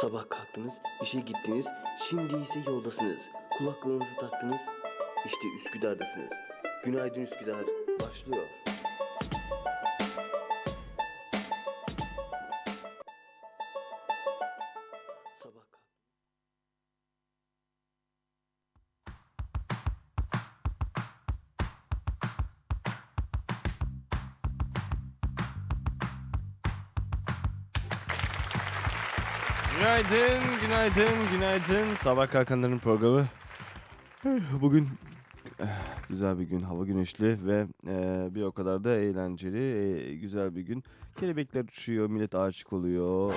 Sabah kalktınız, işe gittiniz, şimdi ise yoldasınız. Kulaklığınızı taktınız, işte Üsküdar'dasınız. Günaydın Üsküdar başlıyor. Günaydın, günaydın, günaydın. Sabah kalkanların programı. Bugün eh, güzel bir gün, hava güneşli ve eh, bir o kadar da eğlenceli, eh, güzel bir gün. Kelebekler uçuyor, millet aşık oluyor.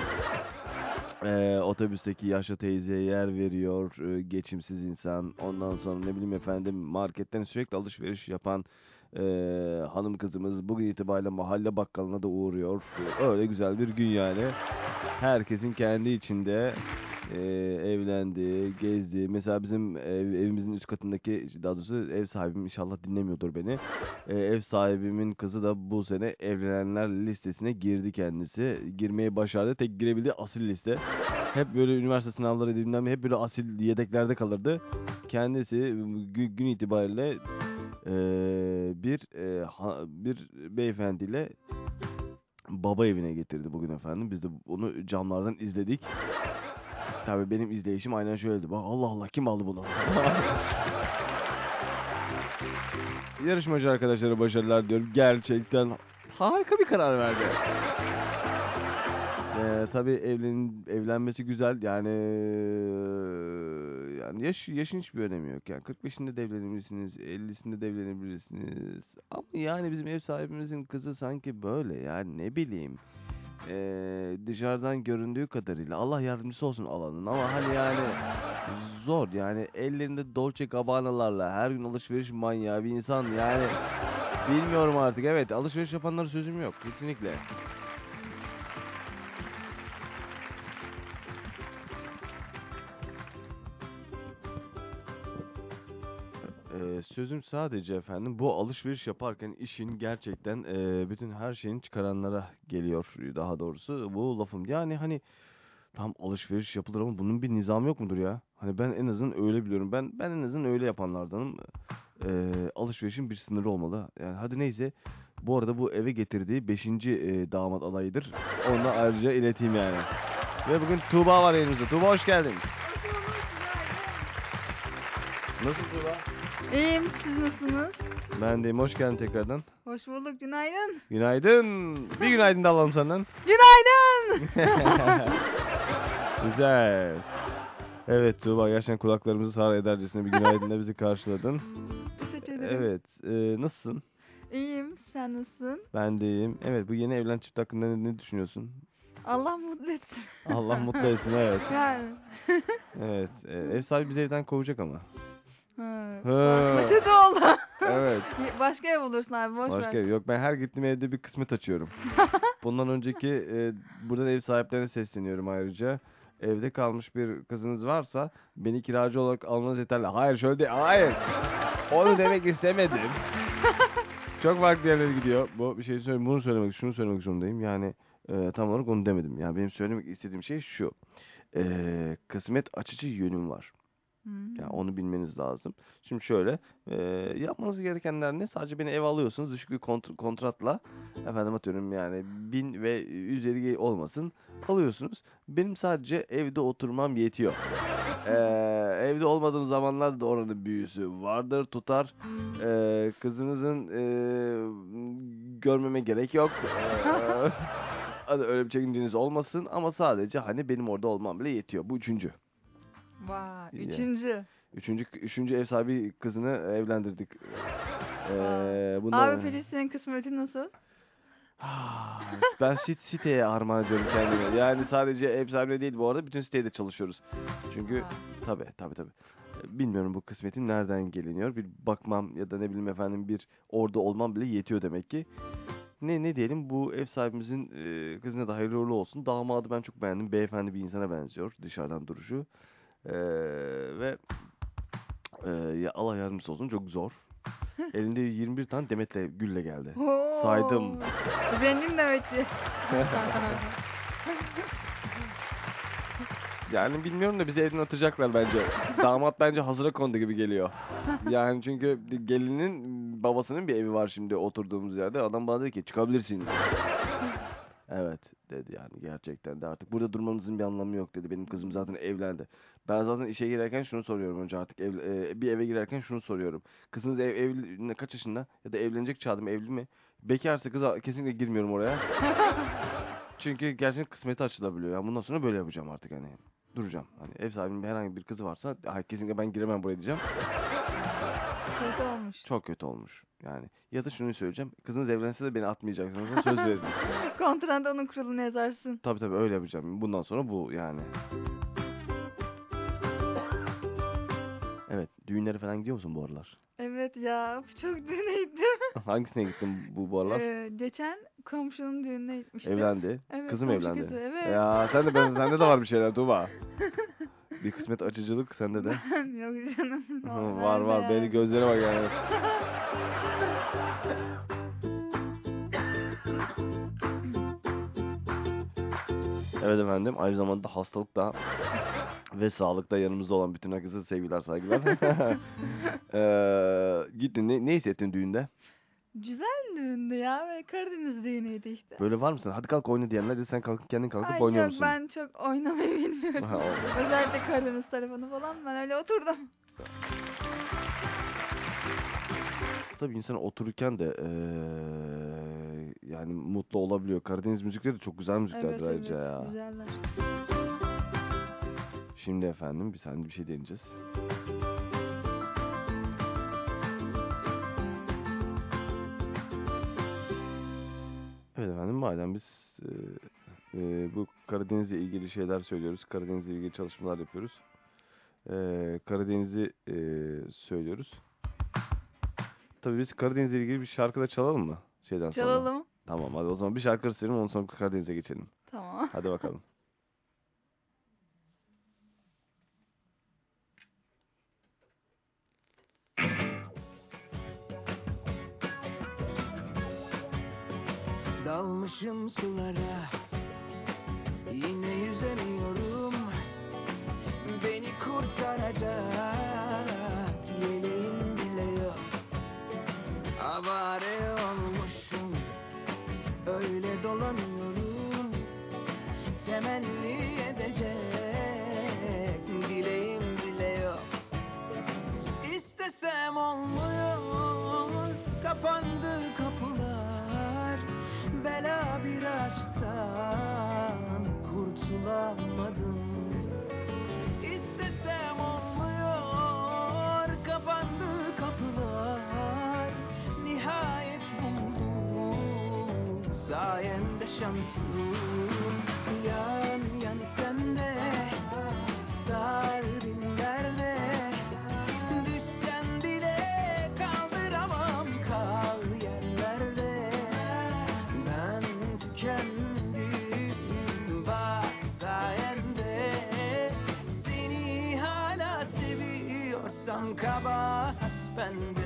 Eh, otobüsteki yaşlı teyzeye yer veriyor, eh, geçimsiz insan. Ondan sonra ne bileyim efendim marketten sürekli alışveriş yapan eh, hanım kızımız bugün itibariyle mahalle bakkalına da uğruyor. Öyle güzel bir gün yani herkesin kendi içinde e, evlendi, gezdi. Mesela bizim ev- evimizin üst katındaki, daha doğrusu ev sahibim inşallah dinlemiyordur beni. E, ev sahibimin kızı da bu sene evlenenler listesine girdi kendisi. Girmeyi başardı. Tek girebildiği asil liste. Hep böyle üniversite sınavları ne, hep böyle asil yedeklerde kalırdı. Kendisi gü- gün itibariyle e, bir e, ha- bir beyefendiyle baba evine getirdi bugün efendim. Biz de onu camlardan izledik. Tabii benim izleyişim aynen şöyleydi. Bak Allah Allah kim aldı bunu? Yarışmacı arkadaşlara başarılar diyorum. Gerçekten harika bir karar verdi. Ee, tabii evlen, evlenmesi güzel yani yani. Yaş, yaşın hiçbir önemi yok yani. 45'inde de evlenebilirsiniz 50'sinde de evlenebilirsiniz. Ama yani bizim ev sahibimizin kızı sanki böyle yani ne bileyim. Ee, dışarıdan göründüğü kadarıyla Allah yardımcısı olsun alanın. Ama hani yani zor yani. Ellerinde Dolce Gabbana'larla her gün alışveriş manyağı bir insan yani. Bilmiyorum artık evet. Alışveriş yapanlara sözüm yok kesinlikle. Sözüm sadece efendim bu alışveriş yaparken işin gerçekten e, bütün her şeyin çıkaranlara geliyor daha doğrusu bu lafım. Yani hani tam alışveriş yapılır ama bunun bir nizamı yok mudur ya? Hani ben en azından öyle biliyorum. Ben ben en azından öyle yapanlardanım. Ee, alışverişin bir sınırı olmalı. Yani hadi neyse. Bu arada bu eve getirdiği 5. damat adayıdır. Onu da ayrıca ileteyim yani. Ve bugün Tuğba var yanımızda. Tuğba hoş geldin. Nasıl Tuğba? İyiyim, siz nasılsınız? Ben deyim. Hoş geldin tekrardan. Hoş bulduk, günaydın. Günaydın. Bir günaydın da alalım senden. Günaydın! Güzel. Evet Tuğba gerçekten kulaklarımızı sağır edercesine bir günaydınla bizi karşıladın. Teşekkür ederim. Evet. e, nasılsın? İyiyim, sen nasılsın? Ben de iyiyim. Evet bu yeni evlen çift hakkında ne, ne düşünüyorsun? Allah mutlu etsin. Allah mutlu etsin evet. Yani. Evet. e, ev sahibi bizi evden kovacak ama. Ha. Kötü oldu. Evet. Başka ev bulursun abi, boş Başka ver. yok ben her gittiğim evde bir kısmet açıyorum. Bundan önceki e, buradan ev sahiplerine sesleniyorum ayrıca. Evde kalmış bir kızınız varsa beni kiracı olarak almanız yeterli. Hayır şöyle değil. Hayır. Onu demek istemedim. Çok farklı yerlere gidiyor. Bu bir şey söyleyeyim. Bunu söylemek, şunu söylemek zorundayım. Yani e, tam olarak onu demedim. Yani benim söylemek istediğim şey şu. E, kısmet açıcı yönüm var. Hmm. Yani onu bilmeniz lazım. Şimdi şöyle, e, yapmanız gerekenler ne? Sadece beni ev alıyorsunuz düşük bir kont- kontratla. Efendim atıyorum yani bin ve üzeri olmasın. Alıyorsunuz. Benim sadece evde oturmam yetiyor. E, evde olmadığım zamanlarda da oranın büyüsü vardır, tutar. E, kızınızın e, görmeme gerek yok. E, hadi öyle bir çekinceniz olmasın ama sadece hani benim orada olmam bile yetiyor. Bu üçüncü. Vay, üçüncü. Üçüncü, üçüncü ev sahibi kızını evlendirdik. Ee, bundan... Abi Filistin'in kısmeti nasıl? Ben sit siteye armağan ediyorum kendime. Yani sadece ev sahibi değil bu arada bütün sitede çalışıyoruz. Çünkü tabi tabi tabi. Bilmiyorum bu kısmetin nereden geliniyor. Bir bakmam ya da ne bileyim efendim bir orada olmam bile yetiyor demek ki. Ne ne diyelim bu ev sahibimizin e, kızına da hayırlı uğurlu olsun. Damadı ben çok beğendim. Beyefendi bir insana benziyor dışarıdan duruşu. Ee, ve e, ya Allah yardımcısı olsun çok zor. Elinde 21 tane demetle gülle geldi. Oo. Saydım. Zengin demekçi. Yani bilmiyorum da bizi evden atacaklar bence. Damat bence hazıra kondu gibi geliyor. Yani çünkü gelinin babasının bir evi var şimdi oturduğumuz yerde. Adam bana dedi ki çıkabilirsiniz. Evet dedi yani gerçekten de artık burada durmamızın bir anlamı yok dedi. Benim kızım zaten evlendi. Ben zaten işe girerken şunu soruyorum önce artık ev, e, bir eve girerken şunu soruyorum. Kızınız ev, evli ne- kaç yaşında ya da evlenecek çağda mı evli mi? Bekarsa kıza kesinlikle girmiyorum oraya. Çünkü gerçekten kısmeti açılabiliyor. Yani bundan sonra böyle yapacağım artık hani. Duracağım. Hani ev sahibinin herhangi bir kızı varsa "Ay, kesinlikle ben giremem buraya diyeceğim. Kötü olmuş. Çok kötü olmuş. Yani ya da şunu söyleyeceğim. Kızınız evlense de beni atmayacaksınız. Söz verin. Kontranda onun kurulunu yazarsın. Tabii tabii öyle yapacağım. Bundan sonra bu yani. Düğünlere falan gidiyor musun bu aralar? Evet ya çok düğüne gittim. Hangisine gittin bu bu aralar? Ee, geçen komşunun düğününe gitmiştim. Evlendi. Evet, Kızım komşu evlendi. kızı, evet. Ya sen de ben sende de var bir şeyler Tuğba. bir kısmet açıcılık sende de. Yok canım. Normal var var. be. Beni gözlere bak yani. Evet efendim. Aynı zamanda hastalıkta ve sağlıkta yanımızda olan bütün herkese sevgiler saygılar. Eee gittin ne, ne hissettin düğünde? Güzel düğündü ya. Böyle Karadeniz düğünüydü işte. Böyle var mısın? Hadi kalk oyna diyenler de sen kalkıp kendin kalkıp Ay oynuyor yok musun? ben çok oynamayı bilmiyorum. Ha, Özellikle Karadeniz tarafını falan ben öyle oturdum. Tabii insan otururken de eee, yani mutlu olabiliyor. Karadeniz müzikleri de çok güzel müziklerdir Evet ayrıca evet ya. güzeller. Şimdi efendim bir saniye bir şey deneyeceğiz. Evet efendim madem biz eee, eee, bu Karadeniz'le ilgili şeyler söylüyoruz. Karadeniz'le ilgili çalışmalar yapıyoruz. Eee Karadeniz'i eee, söylüyoruz. Tabii biz Karadeniz'le ilgili bir şarkı da çalalım mı? Şeyden sonra. Tamam hadi o zaman bir şarkı söyleyeyim ondan sonra Karadeniz'e geçelim. Tamam. Hadi bakalım. Dalmışım sulara Yine yüzemiyorum Öyle Şansım Yan yan sende Darbin derde Düşsen bile kaldıramam kal yerlerde Ben tükendim bak sayende Seni hala seviyorsam kabahat bende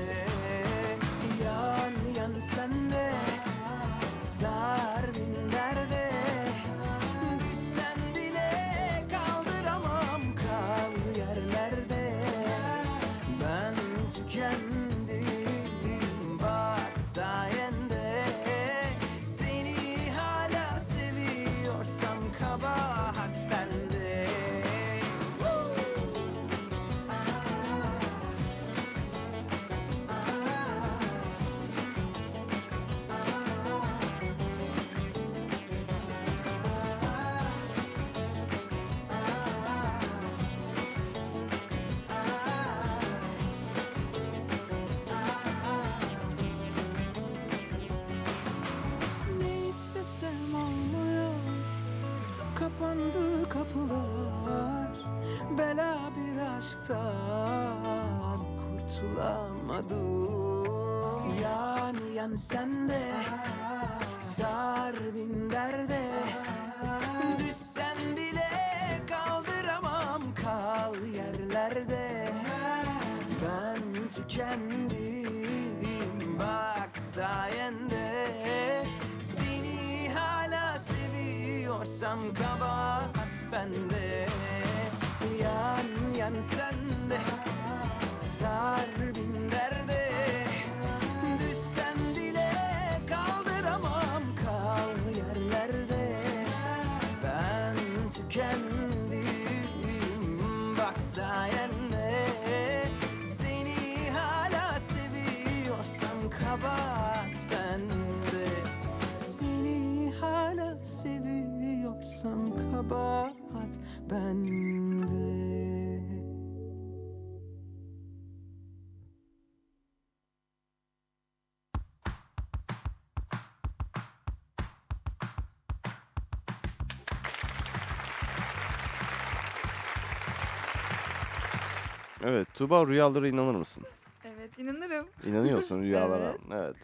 Evet, Tuba rüyalara inanır mısın? Evet inanırım. İnanıyorsun rüyalara. Evet.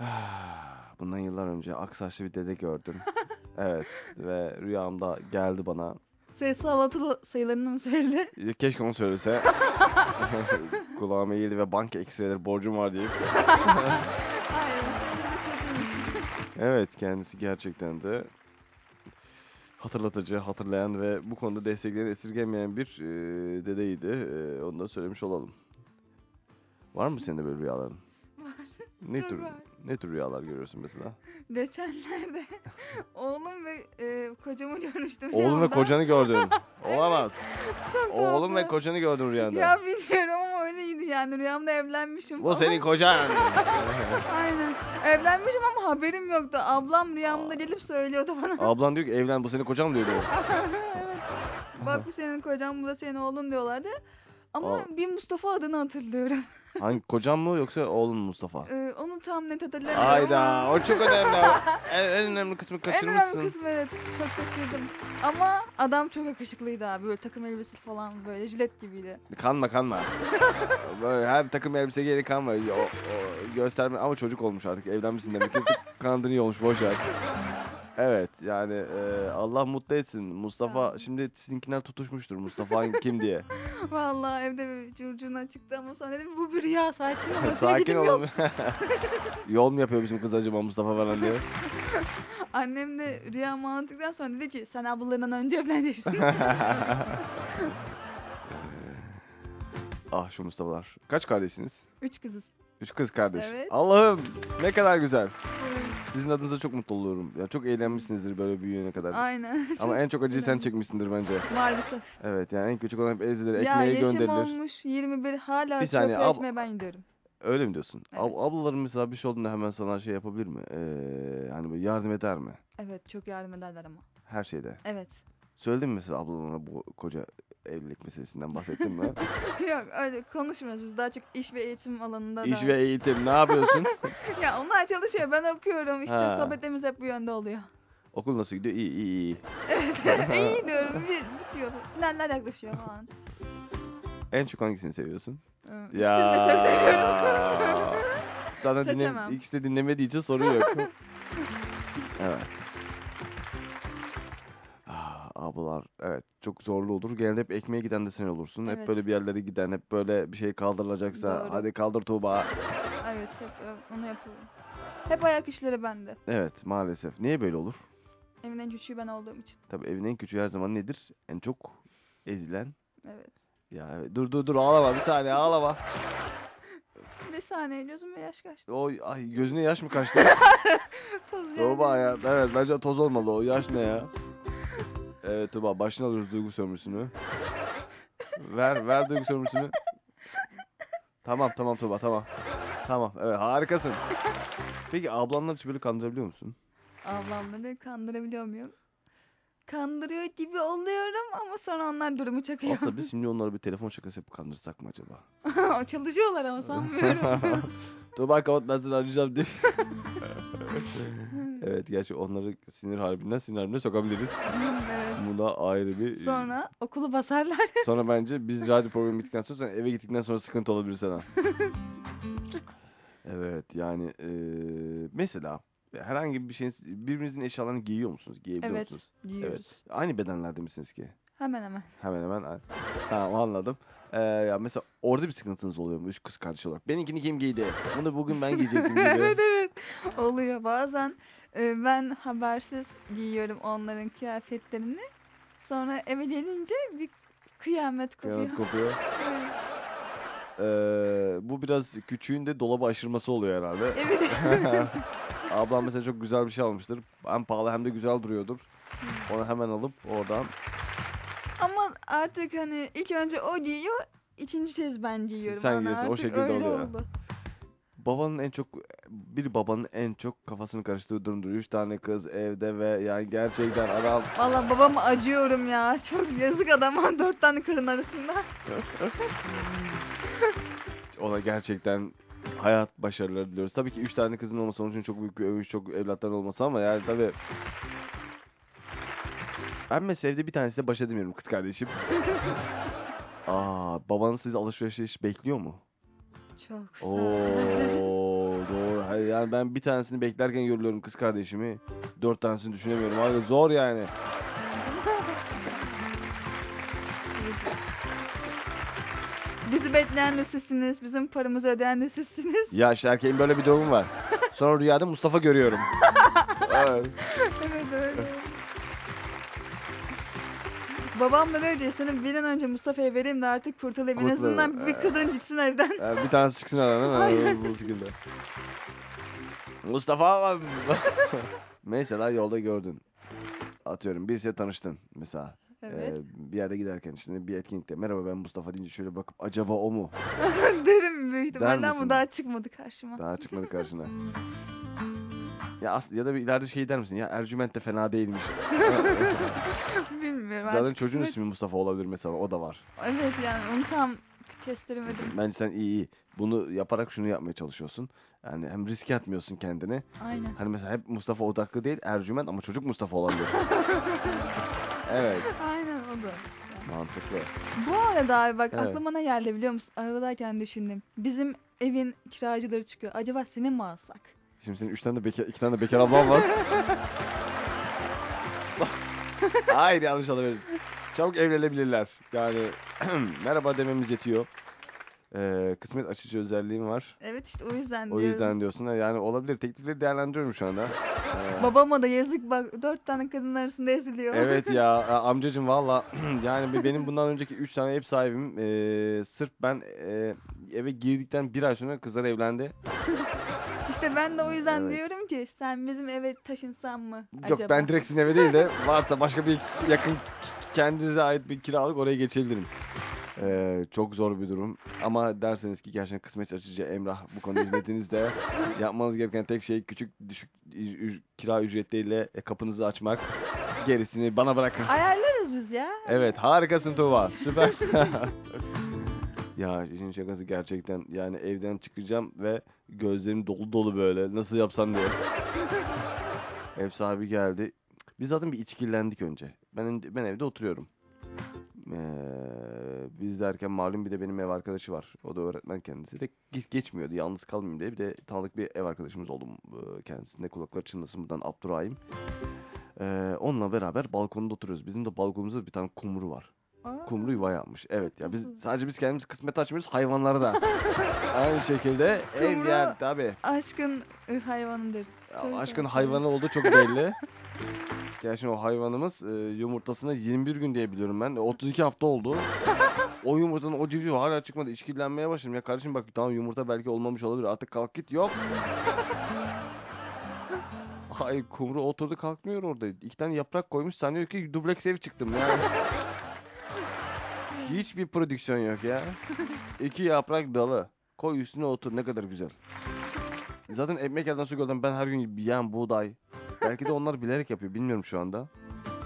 Evet. Bundan yıllar önce aksaçlı bir dede gördüm. evet ve rüyamda geldi bana. Sayısal atılı sayılarını mı söyledi? Keşke onu söylese. Kulağıma eğildi ve banka ekstreleri borcum var deyip. Hayır. Evet kendisi gerçekten de hatırlatıcı, hatırlayan ve bu konuda destekleyen, esirgemeyen bir e, dedeydi. E, onu da söylemiş olalım. Var mı senin de böyle rüyaların? Var. Ne tür var. ne tür rüyalar görüyorsun mesela? Geçenlerde oğlum ve e, kocamı görmüştüm. Oğlum ve kocanı gördün. Olamaz. Çok Oğlum ve kocanı gördün rüyanda. Ya bilmiyorum yani rüyamda evlenmişim. Bu senin kocan. Aynen. Evlenmişim ama haberim yoktu. Ablam rüyamda gelip söylüyordu bana. Ablan diyor ki evlen bu senin kocan mı diyor. diyor. evet. Bak bu senin kocan, bu da senin oğlun diyorlardı. Ama Aa. bir Mustafa adını hatırlıyorum. Hangi kocan mı yoksa oğlun mu Mustafa? Ee, onu tam net hatırlamıyorum Hayda ama... o çok önemli. en, en önemli kısmı En önemli kaçırmışsın. kısmı evet. Çok kaçırdım. Ama adam çok yakışıklıydı abi. Böyle takım elbisesi falan böyle jilet gibiydi. Kanma kanma. Böyle her takım elbise geri kanma. O, o gösterme ama çocuk olmuş artık. Evlenmişsin demek ki. Kanadın iyi olmuş boş ver. Evet yani e, Allah mutlu etsin. Mustafa ol. şimdi sizinkiler tutuşmuştur. Mustafa kim diye. Vallahi evde bir curcuna çıktı ama sonra dedim bu bir rüya sakin ol. Sakin olalım. Yol mu yapıyor bizim kız acaba Mustafa falan diye. Annem de rüyamı anlattıktan sonra dedi ki sen ablalarından önce evleneceksin. ah şu Mustafa'lar. Kaç kardeşsiniz? Üç kızız. Üç kız kardeş. Evet. Allah'ım ne kadar güzel. Sizin adınıza çok mutlu oluyorum. Ya çok eğlenmişsinizdir böyle büyüyene kadar. Aynen. Ama en çok acıyı sen çekmişsindir bence. Maalesef. Evet yani en küçük olan hep ezilir, ya ekmeğe yaşım gönderilir. olmuş 21 hala Bir çöp saniye, ab- ekmeğe ben gidiyorum. Öyle mi diyorsun? Ab- Evet. ablaların mesela bir şey olduğunda hemen sana şey yapabilir mi? Ee, hani böyle yardım eder mi? Evet çok yardım ederler ama. Her şeyde. Evet. Söyledin mi mesela ablalarına bu koca evlilik meselesinden bahsettin mi? Yok öyle konuşmuyoruz biz daha çok iş ve eğitim alanında İş da. ve eğitim ne yapıyorsun? Ya onlar çalışıyor ben okuyorum işte Ha. sohbetlerimiz hep bu yönde oluyor. Okul nasıl gidiyor? İyi iyi iyi. Evet iyi diyorum bitiyor. Finaller yaklaşıyor falan. En çok hangisini seviyorsun? Ee, ikisini Ya. de çok seviyorum. Sana dinle, ikisi de dinlemediği için soru yok. evet. Ablalar evet çok zorlu olur. Genelde hep ekmeğe giden de sen olursun. Hep Evet. böyle bir yerlere giden, hep böyle bir şey kaldırılacaksa Doğru. hadi kaldır Tuğba. evet hep e, onu yapıyorum. Hep ayak işleri bende. Evet maalesef. Niye böyle olur? Evin en küçüğü ben olduğum için. Tabii evin en küçüğü her zaman nedir? En çok ezilen. Evet. Ya evet. dur dur dur ağlama bir saniye ağlama. Bir saniye gözüm ve yaş kaçtı. O ay gözüne yaş mı kaçtı? Toz. Tuğba ya. Evet bence toz olmalı o. Yaş ne ya? Evet Tuğba başına alıyoruz duygu sömürüsünü. ver ver duygu sömürüsünü. Tamam tamam Tuğba tamam. Tamam evet harikasın. Peki ablanlar hiç böyle kandırabiliyor musun? Ablamları kandırabiliyor muyum? Kandırıyor gibi oluyorum ama sonra onlar durumu çakıyor. Aslında biz şimdi onlara bir telefon şakası yapıp kandırsak mı acaba? Çalışıyorlar ama sanmıyorum. Tuğba kapat ben seni arayacağım diye. evet gerçi onları sinir harbinden sinir harbine sokabiliriz. evet. Bu da ayrı bir... Sonra okulu basarlar. Sonra bence biz radyo programı bittikten sonra sen eve gittikten sonra sıkıntı olabilir sana. evet yani eee, mesela herhangi bir şeyin birbirinizin eşyalarını giyiyor musunuz? Giyebiliyor evet. musunuz? Giyiyoruz. Aynı bedenlerde misiniz ki? Hemen hemen. Hemen hemen. Tamam anladım. Eee, ya mesela orada bir sıkıntınız oluyor mu üç kız kardeş olarak? Benimkini kim giydi? Bunu bugün ben giyecektim evet evet. Oluyor. Bazen e, ben habersiz giyiyorum onların kıyafetlerini. Sonra eve gelince bir kıyamet kopuyor. Kıyamet kopuyor. Evet. Eee, bu biraz küçüğün de dolabı aşırması oluyor herhalde. Evet. Ablam mesela çok güzel bir şey almıştır. Hem pahalı hem de güzel duruyordur. Onu hemen alıp oradan Ama artık hani ilk önce o giyiyor, ikinci kez ben giyiyorum. Sen giyiyorsun, o şekilde oluyor. oldu. Babanın en çok bir babanın en çok kafasını karıştırdığı durumdur. Üç tane kız evde ve yani gerçekten adam Valla babama acıyorum ya. Çok yazık adama dört tane karın arasında. ona gerçekten hayat başarıları diliyoruz. Tabii ki üç tane kızın olması onun için çok büyük bir övüş, çok evlatların olması ama yani tabii ben mesela evde bir tanesiyle baş edemiyorum kız kardeşim. Aa, babanız sizi alışverişe hiç bekliyor mu? Çok Oo doğru. Hayır, yani ben bir tanesini beklerken görüyorum kız kardeşimi. Dört tanesini düşünemiyorum. Abi zor yani. Bizi bekleyen de sizsiniz. Bizim paramızı ödeyen de sizsiniz. Ya işte erkeğin böyle bir durumu var. Sonra rüyada Mustafa görüyorum. Evet. Babam da öyle diyor. Seni bir an önce Mustafa'ya vereyim de artık kurtulayım. En Kurtulayım, azından bir evet. kadın gitsin evden. Yani bir tanesi çıksın aradan? Aynen. Bu şekilde. Mustafa var. Mesela yolda gördün. Atıyorum birisiyle tanıştın mesela. Evet. Ee, bir yerde giderken işte bir etkinlikte merhaba ben Mustafa deyince şöyle bakıp acaba o mu? Derim büyük ihtimalle misin? ama daha çıkmadı karşıma. Daha çıkmadı karşına. Ya as ya da bir ileride şey der misin? Ya Ercüment de fena değilmiş. Bilmiyorum. Zaten artık çocuğun ismi Mustafa olabilir mesela. O da var. Evet yani onu tam kestiremedim. Bence sen iyi iyi. Bunu yaparak şunu yapmaya çalışıyorsun. Yani hem riske atmıyorsun kendini. Aynen. Hani mesela hep Mustafa odaklı değil Ercüment ama çocuk Mustafa olabilir. evet. Aynen o da. Mantıklı. Bu arada abi bak Evet. aklıma ne geldi biliyor musun? Aradayken düşündüm. Bizim evin kiracıları çıkıyor. Acaba seni mi alsak? Şimdi senin üç tane de bekar, iki tane de bekar ablan var. Hayır yanlış olabilir. Çabuk evlenebilirler. Yani merhaba dememiz yetiyor. Ee, kısmet açıcı özelliğim var. Evet işte o yüzden O diyorum. yüzden diyorsun. ha, Yani olabilir. Teklifleri değerlendiriyorum şu anda. Ee, Babama da yazık bak dört tane kadın arasında eziliyor. Evet ya a- amcacım valla yani bir- benim bundan önceki 3 tane ev sahibim eee, sırf ben eee, eve girdikten bir ay sonra kızlar evlendi. İşte ben de o yüzden Evet. diyorum ki sen bizim eve taşınsan mı Yok acaba? ben direkt sizin eve değil de varsa başka bir yakın kendinize ait bir kiralık oraya geçebilirim. Eee, çok zor bir durum ama derseniz ki gerçekten kısmet açıcı Emrah bu konuda hizmetinizde yapmanız gereken tek şey küçük düşük ü- ü- kira ücretleriyle e, kapınızı açmak gerisini bana bırakın. Ayarlarız biz ya. Evet harikasın Tuğba. Süper. ya işin şakası gerçekten yani evden çıkacağım ve gözlerim dolu dolu böyle nasıl yapsam diye. Ev sahibi geldi. Biz zaten bir içkillendik önce. Ben ben evde oturuyorum. Ee, biz derken malum bir de benim ev arkadaşı var. O da öğretmen kendisi de geç, geçmiyordu. Yalnız kalmayayım diye. Bir de tanıdık bir ev arkadaşımız oldu e, kendisinde. Kulakları çınlasın buradan Abdurrahim. Ee, onunla beraber balkonda oturuyoruz. Bizim de balkonumuzda bir tane kumru var. Aa, Kumru yuva yapmış. Evet ya biz sadece biz kendimiz kısmet açmıyoruz hayvanları da. Aynı şekilde ev Kumru- yer tabi. Aşkın ı, hayvanıdır. Çok Aşkın güzel. hayvanı olduğu çok belli. Gerçi o hayvanımız e, yumurtasına 21 gün diye biliyorum ben. E, 32 hafta oldu. o yumurtanın o civciv hala çıkmadı. İşkillenmeye başladım. Ya kardeşim bak tamam yumurta belki olmamış olabilir. Artık kalk git. Yok. Hayır kumru oturdu kalkmıyor orada. İki tane yaprak koymuş sanıyor ki dubleks ev çıktım yani. Hiçbir prodüksiyon yok ya. İki yaprak dalı. Koy üstüne otur ne kadar güzel. Zaten ekmek elden su gölden ben her gün yiyen buğday. Belki de onlar bilerek yapıyor bilmiyorum şu anda.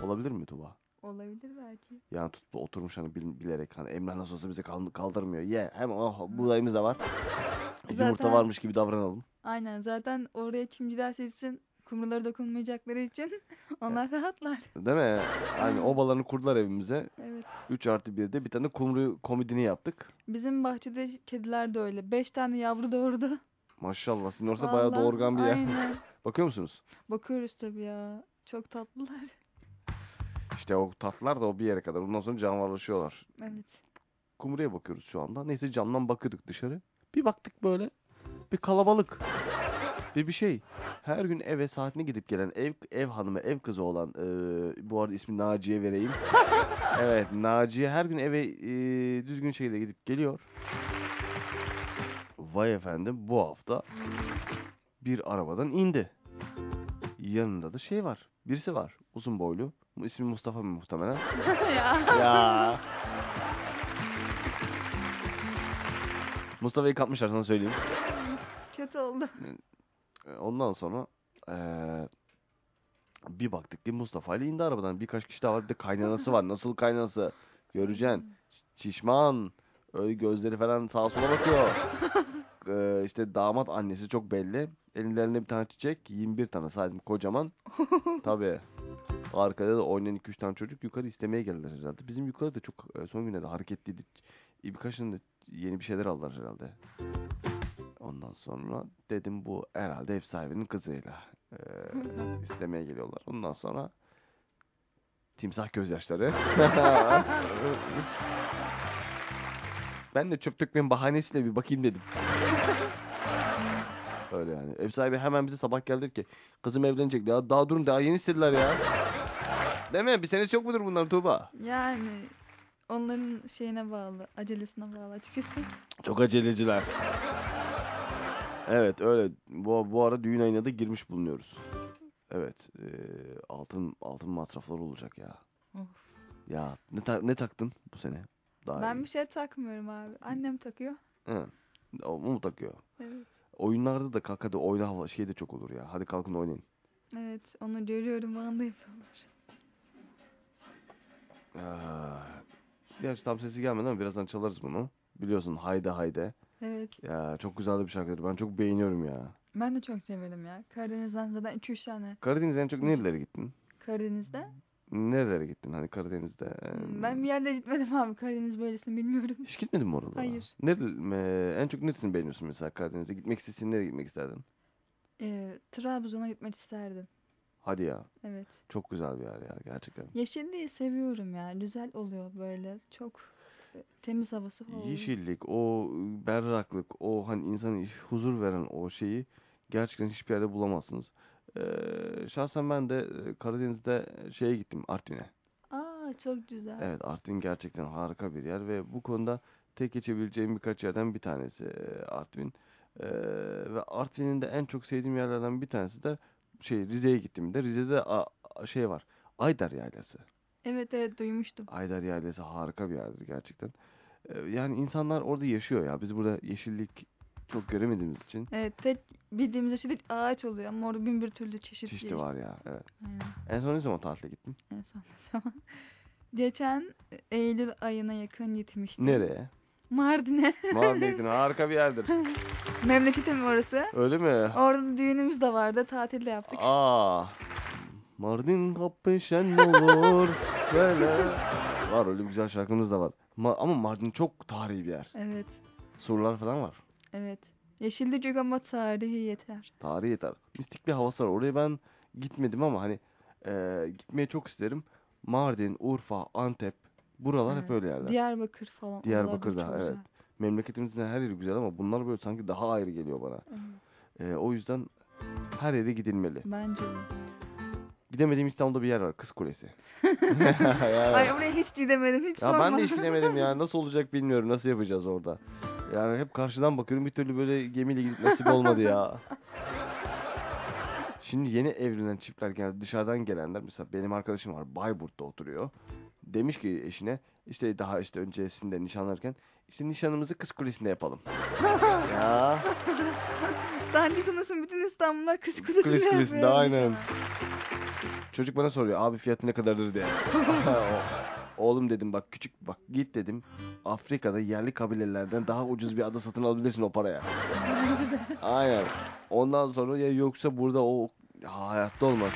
Olabilir mi Tuba? Olabilir belki. Yani tutup oturmuş hani bil- bilerek hani Emrah nasıl olsa bizi kal- kaldırmıyor. Ye hem oh buğdayımız da var. Yumurta Zaten- varmış gibi davranalım. Aynen zaten oraya kim giderse gitsin kumruları dokunmayacakları için onlar rahatlar. Değil mi? Hani obalarını kurdular evimize. Evet. 3 artı 1'de bir tane kumru komodini yaptık. Bizim bahçede kediler de öyle. Beş tane yavru doğurdu. Maşallah sizin orası bayağı Vallahi, doğurgan bir yer. Aynen. Bakıyor musunuz? Bakıyoruz tabii ya. Çok tatlılar. İşte o tatlılar da o bir yere kadar. Ondan sonra canavarlaşıyorlar. Evet. Kumruya bakıyoruz şu anda. Neyse camdan bakıyorduk dışarı. Bir baktık böyle. Bir kalabalık. Bir bir şey. Her gün eve saatine gidip gelen ev ev hanımı, ev kızı olan eee, bu arada ismi Naciye vereyim. evet, Naciye her gün eve eee, düzgün şekilde gidip geliyor. Vay efendim bu hafta bir arabadan indi. Yanında da şey var. Birisi var. Uzun boylu. Bu ismi Mustafa muhtemelen. ya. ya. Mustafa'yı kapmışlar sana söyleyeyim. Kötü oldu. E, Ondan sonra eee, bir baktık ki Mustafa ile indi arabadan. Birkaç kişi daha var. Bir de kaynanası var. Nasıl kaynanası? Göreceksin. Şişman. Öyle gözleri falan sağa sola bakıyor. Eee işte damat annesi çok belli. Ellerinde bir tane çiçek. 21 tane saydım kocaman. Tabii. Arkada da oynayan 2-3 tane çocuk yukarı istemeye geldiler herhalde. Bizim yukarıda çok e, son günlerde hareketliydi. Birkaçının da yeni bir şeyler aldılar herhalde. Ondan sonra dedim bu herhalde ev sahibinin kızıyla e, istemeye geliyorlar. Ondan sonra timsah gözyaşları. ben de çöp dökmenin bahanesiyle bir bakayım dedim. Öyle yani. Ev sahibi hemen bize sabah geldi ki kızım evlenecek. Ya daha durun daha yeni istediler ya. Değil mi? Bir senesi yok mudur bunların Tuğba? Yani onların şeyine bağlı, acelesine bağlı açıkçası. Çok aceleciler. Evet öyle. Bu, bu ara düğün ayına da girmiş bulunuyoruz. Evet. eee, altın altın masraflar olacak ya. Of. Ya ne, ta- ne taktın bu sene? Daha Ben iyi. bir şey takmıyorum abi. Annem takıyor. Hı. O mu takıyor? Evet. Oyunlarda da kalk hadi oyna hava şey de çok olur ya. Hadi kalkın oynayın. Evet, onu görüyorum, bana da yapıyorlar. Ah, Gerçi tam sesi gelmedi ama birazdan çalarız bunu. Biliyorsun Hayde Hayde. Evet. Ya çok güzel de bir şarkıdır. Ben çok beğeniyorum ya. Ben de çok severim ya. Karadeniz'den zaten 2-3 tane. Karadeniz'e en çok nerelere gittin? Karadeniz'de. Nerelere gittin hani Karadeniz'de? Hmm, Ben bir yerde gitmedim abi. Karadeniz bölgesini bilmiyorum. Hiç gitmedin mi oralara? Hayır. Nere, me- en çok neresini beğeniyorsun mesela Karadeniz'e? Gitmek istediğin nereye gitmek isterdin? Ee, Trabzon'a gitmek isterdim. Hadi ya. Evet. Çok güzel bir yer ya gerçekten. Yeşilliği seviyorum ya. Güzel oluyor böyle. Çok temiz havası falan. Yeşillik, o berraklık, o hani insana huzur veren o şeyi gerçekten hiçbir yerde bulamazsınız. Ee, şahsen ben de e, Karadeniz'de şeye gittim Artvin'e. Aa çok güzel. Evet Artvin gerçekten harika bir yer ve bu konuda tek geçebileceğim birkaç yerden bir tanesi e, Artvin. Ee, ve Artvin'in de en çok sevdiğim yerlerden bir tanesi de şey Rize'ye gittiğimde Rize'de a- a- şey var. Aydar Yaylası. Evet evet duymuştum. Aydar Yaylası harika bir yerdir gerçekten. Ee, yani insanlar orada yaşıyor ya. Biz burada yeşillik çok göremediğimiz için Evet tek bildiğimiz yeşillik ağaç oluyor ama orada bin bir türlü çeşit çeşitli yeşil- var ya. Evet. Aynen. En son ne zaman tatile gittin? En son ne zaman? Geçen Eylül ayına yakın gitmiştim. Nereye? Mardin'e. Mardin harika bir yerdir. Memleketim orası. Öyle mi? Orada düğünümüz de vardı. Tatil de yaptık. Aa. Mardin kapı şen olur. Böyle. Var öyle güzel şarkımız da var. Ma- ama Mardin çok tarihi bir yer. Evet. Surlar falan var. Evet. Yeşillik ama tarihi yeter. Tarihi yeter. Mistik bir havası var. Oraya ben gitmedim ama hani e, gitmeyi çok isterim. Mardin, Urfa, Antep. Buralar hep Evet. öyle yerler. Diyarbakır falan. oralar da evet. güzel. Memleketimizin her yeri güzel ama bunlar böyle sanki daha ayrı geliyor bana. Evet. E, o yüzden her yere gidilmeli. Bence de. Gidemediğim İstanbul'da bir yer var. Kız Kulesi. Ay oraya hiç gidemedim. Hiç Ya sorma. ben de hiç gidemedim ya. Nasıl olacak bilmiyorum. Nasıl yapacağız orada? Yani hep karşıdan bakıyorum. Bir türlü böyle gemiyle gidip nasip olmadı ya. Şimdi yeni evlenen çiftler geldi. Dışarıdan gelenler. Mesela benim arkadaşım var. Bayburt'ta oturuyor. Demiş ki eşine işte daha işte öncesinde nişanlarken işte nişanımızı Kız Kulesi'nde yapalım. ya. Sanki sanırsın bütün İstanbul'a kız kulesinde Kulesi'nde yapıyormuş aynen. Çocuk bana soruyor abi fiyatı ne kadardır diye. Oğlum dedim bak küçük bak git dedim. Afrika'da yerli kabilelerden daha ucuz bir ada satın alabilirsin o paraya. Aynen. Ondan sonra ya yoksa burada o ya hayatta olmaz.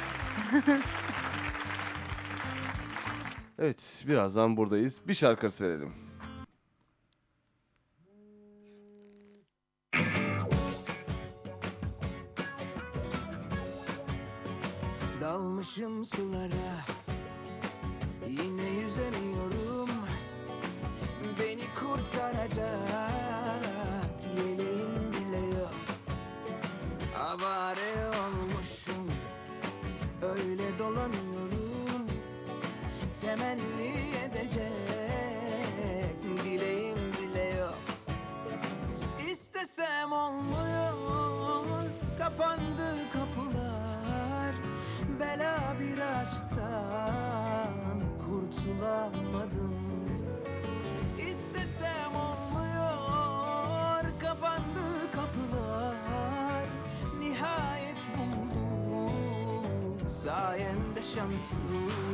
Evet birazdan buradayız. Bir şarkı verelim. Dalmışım sulara. Yine Russian too.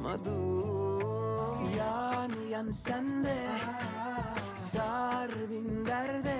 olmadım. Yan yan sende Sar bin derde.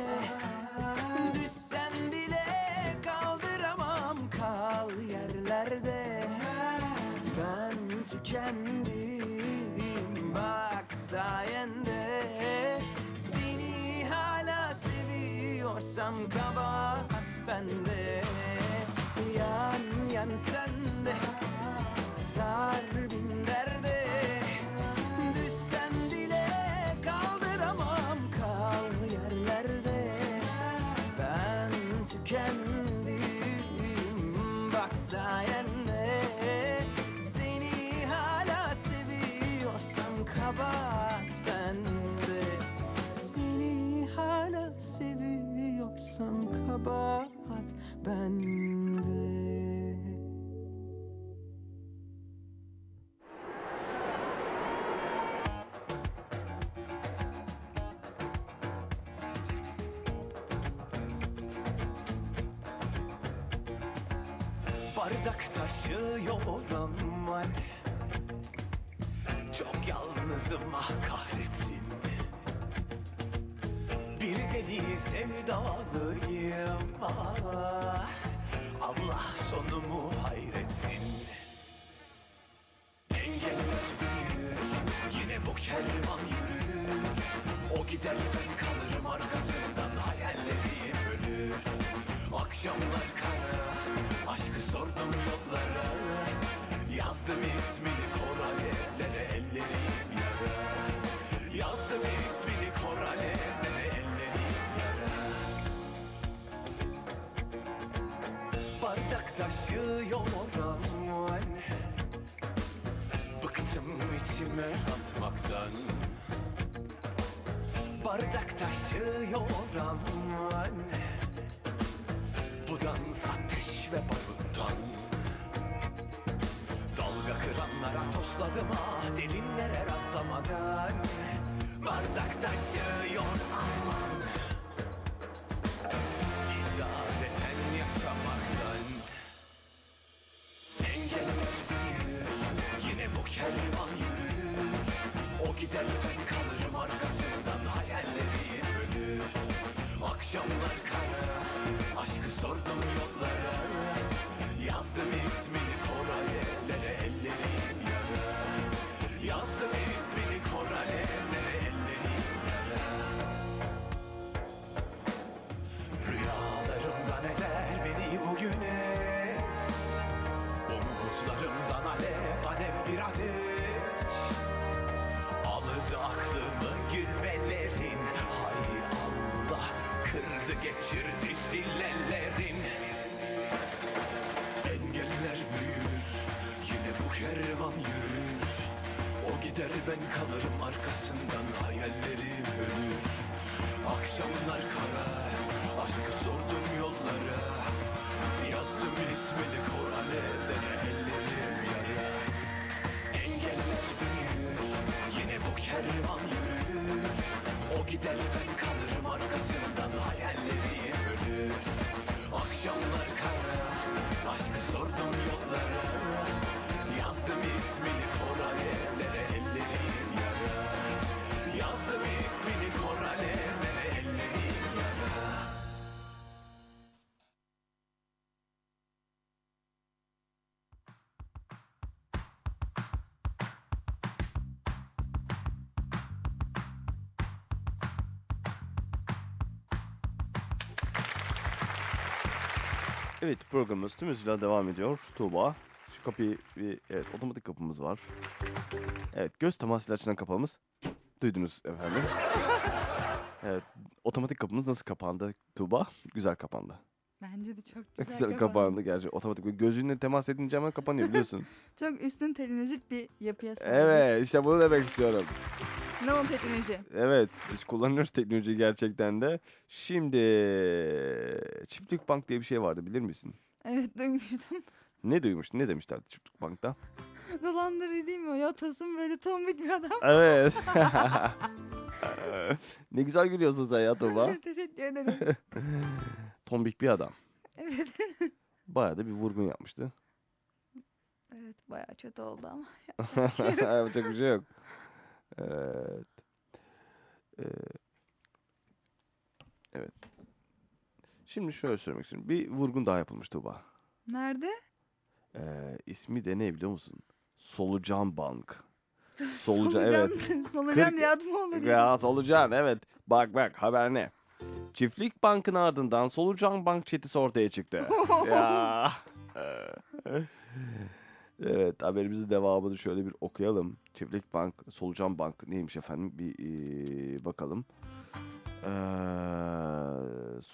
delicate. bardak taşıyor aman. Bu dans ateş ve baruttan Dalga kıranlara tosladım ah delinlere rastlamadan. Bardak taşıyor aman. İdareten yaşamaktan. Engel yine bu kervan yürür O gider Geri ben kalırım arkasından hayallerim ölür. Akşamlar kara Aşkı sordum yollara. Yazdım ismini Kur'an evde Ellerim yara. Engeller büyür Yine bu kervan yürür O gider ben kalırım Evet programımız tüm hızıyla devam ediyor. Tuğba. Şu kapıyı bir evet otomatik kapımız var. Evet göz temasıyla açılan kapağımız. Duydunuz efendim. Evet otomatik kapımız nasıl kapandı Tuğba? Güzel kapandı. Bence de çok Güzel, güzel, kapandı gerçi otomatik. Gözünle temas edince hemen kapanıyor biliyorsun. Çok üstün teknolojik bir yapıya sahip. evet işte bunu demek istiyorum. Ne o teknoloji? Evet, biz kullanıyoruz teknolojiyi gerçekten de. Şimdi Çiftlik Bank diye bir şey vardı bilir misin? Evet duymuştum. Ne duymuştun? Ne demişlerdi Çiftlik Bank'ta? Dolandırıcı değil mi o? Ya Tosun böyle tombik bir adam. Evet. ne güzel gülüyorsun sen ya Tuğba. Teşekkür ederim. Tombik bir adam. Evet. Bayağı da bir vurgun yapmıştı. Evet bayağı kötü oldu ama. Yapacak bir şey yok. Evet. Ee, evet. Şimdi şöyle söylemek istiyorum. Bir vurgun daha yapılmış Tuğba. Nerede? Ee, ismi de ne biliyor musun? Solucan Bank. Solucan, evet. Solucan diye adı mı olur ya? Ya Solucan evet. Bak bak haber ne? Çiftlik Bank'ın ardından Solucan Bank çetesi ortaya çıktı. ya. evet haberimizin devamını şöyle bir okuyalım. Çiftlik Bank, Solucan Bank neymiş efendim bir ee, bakalım. Ee,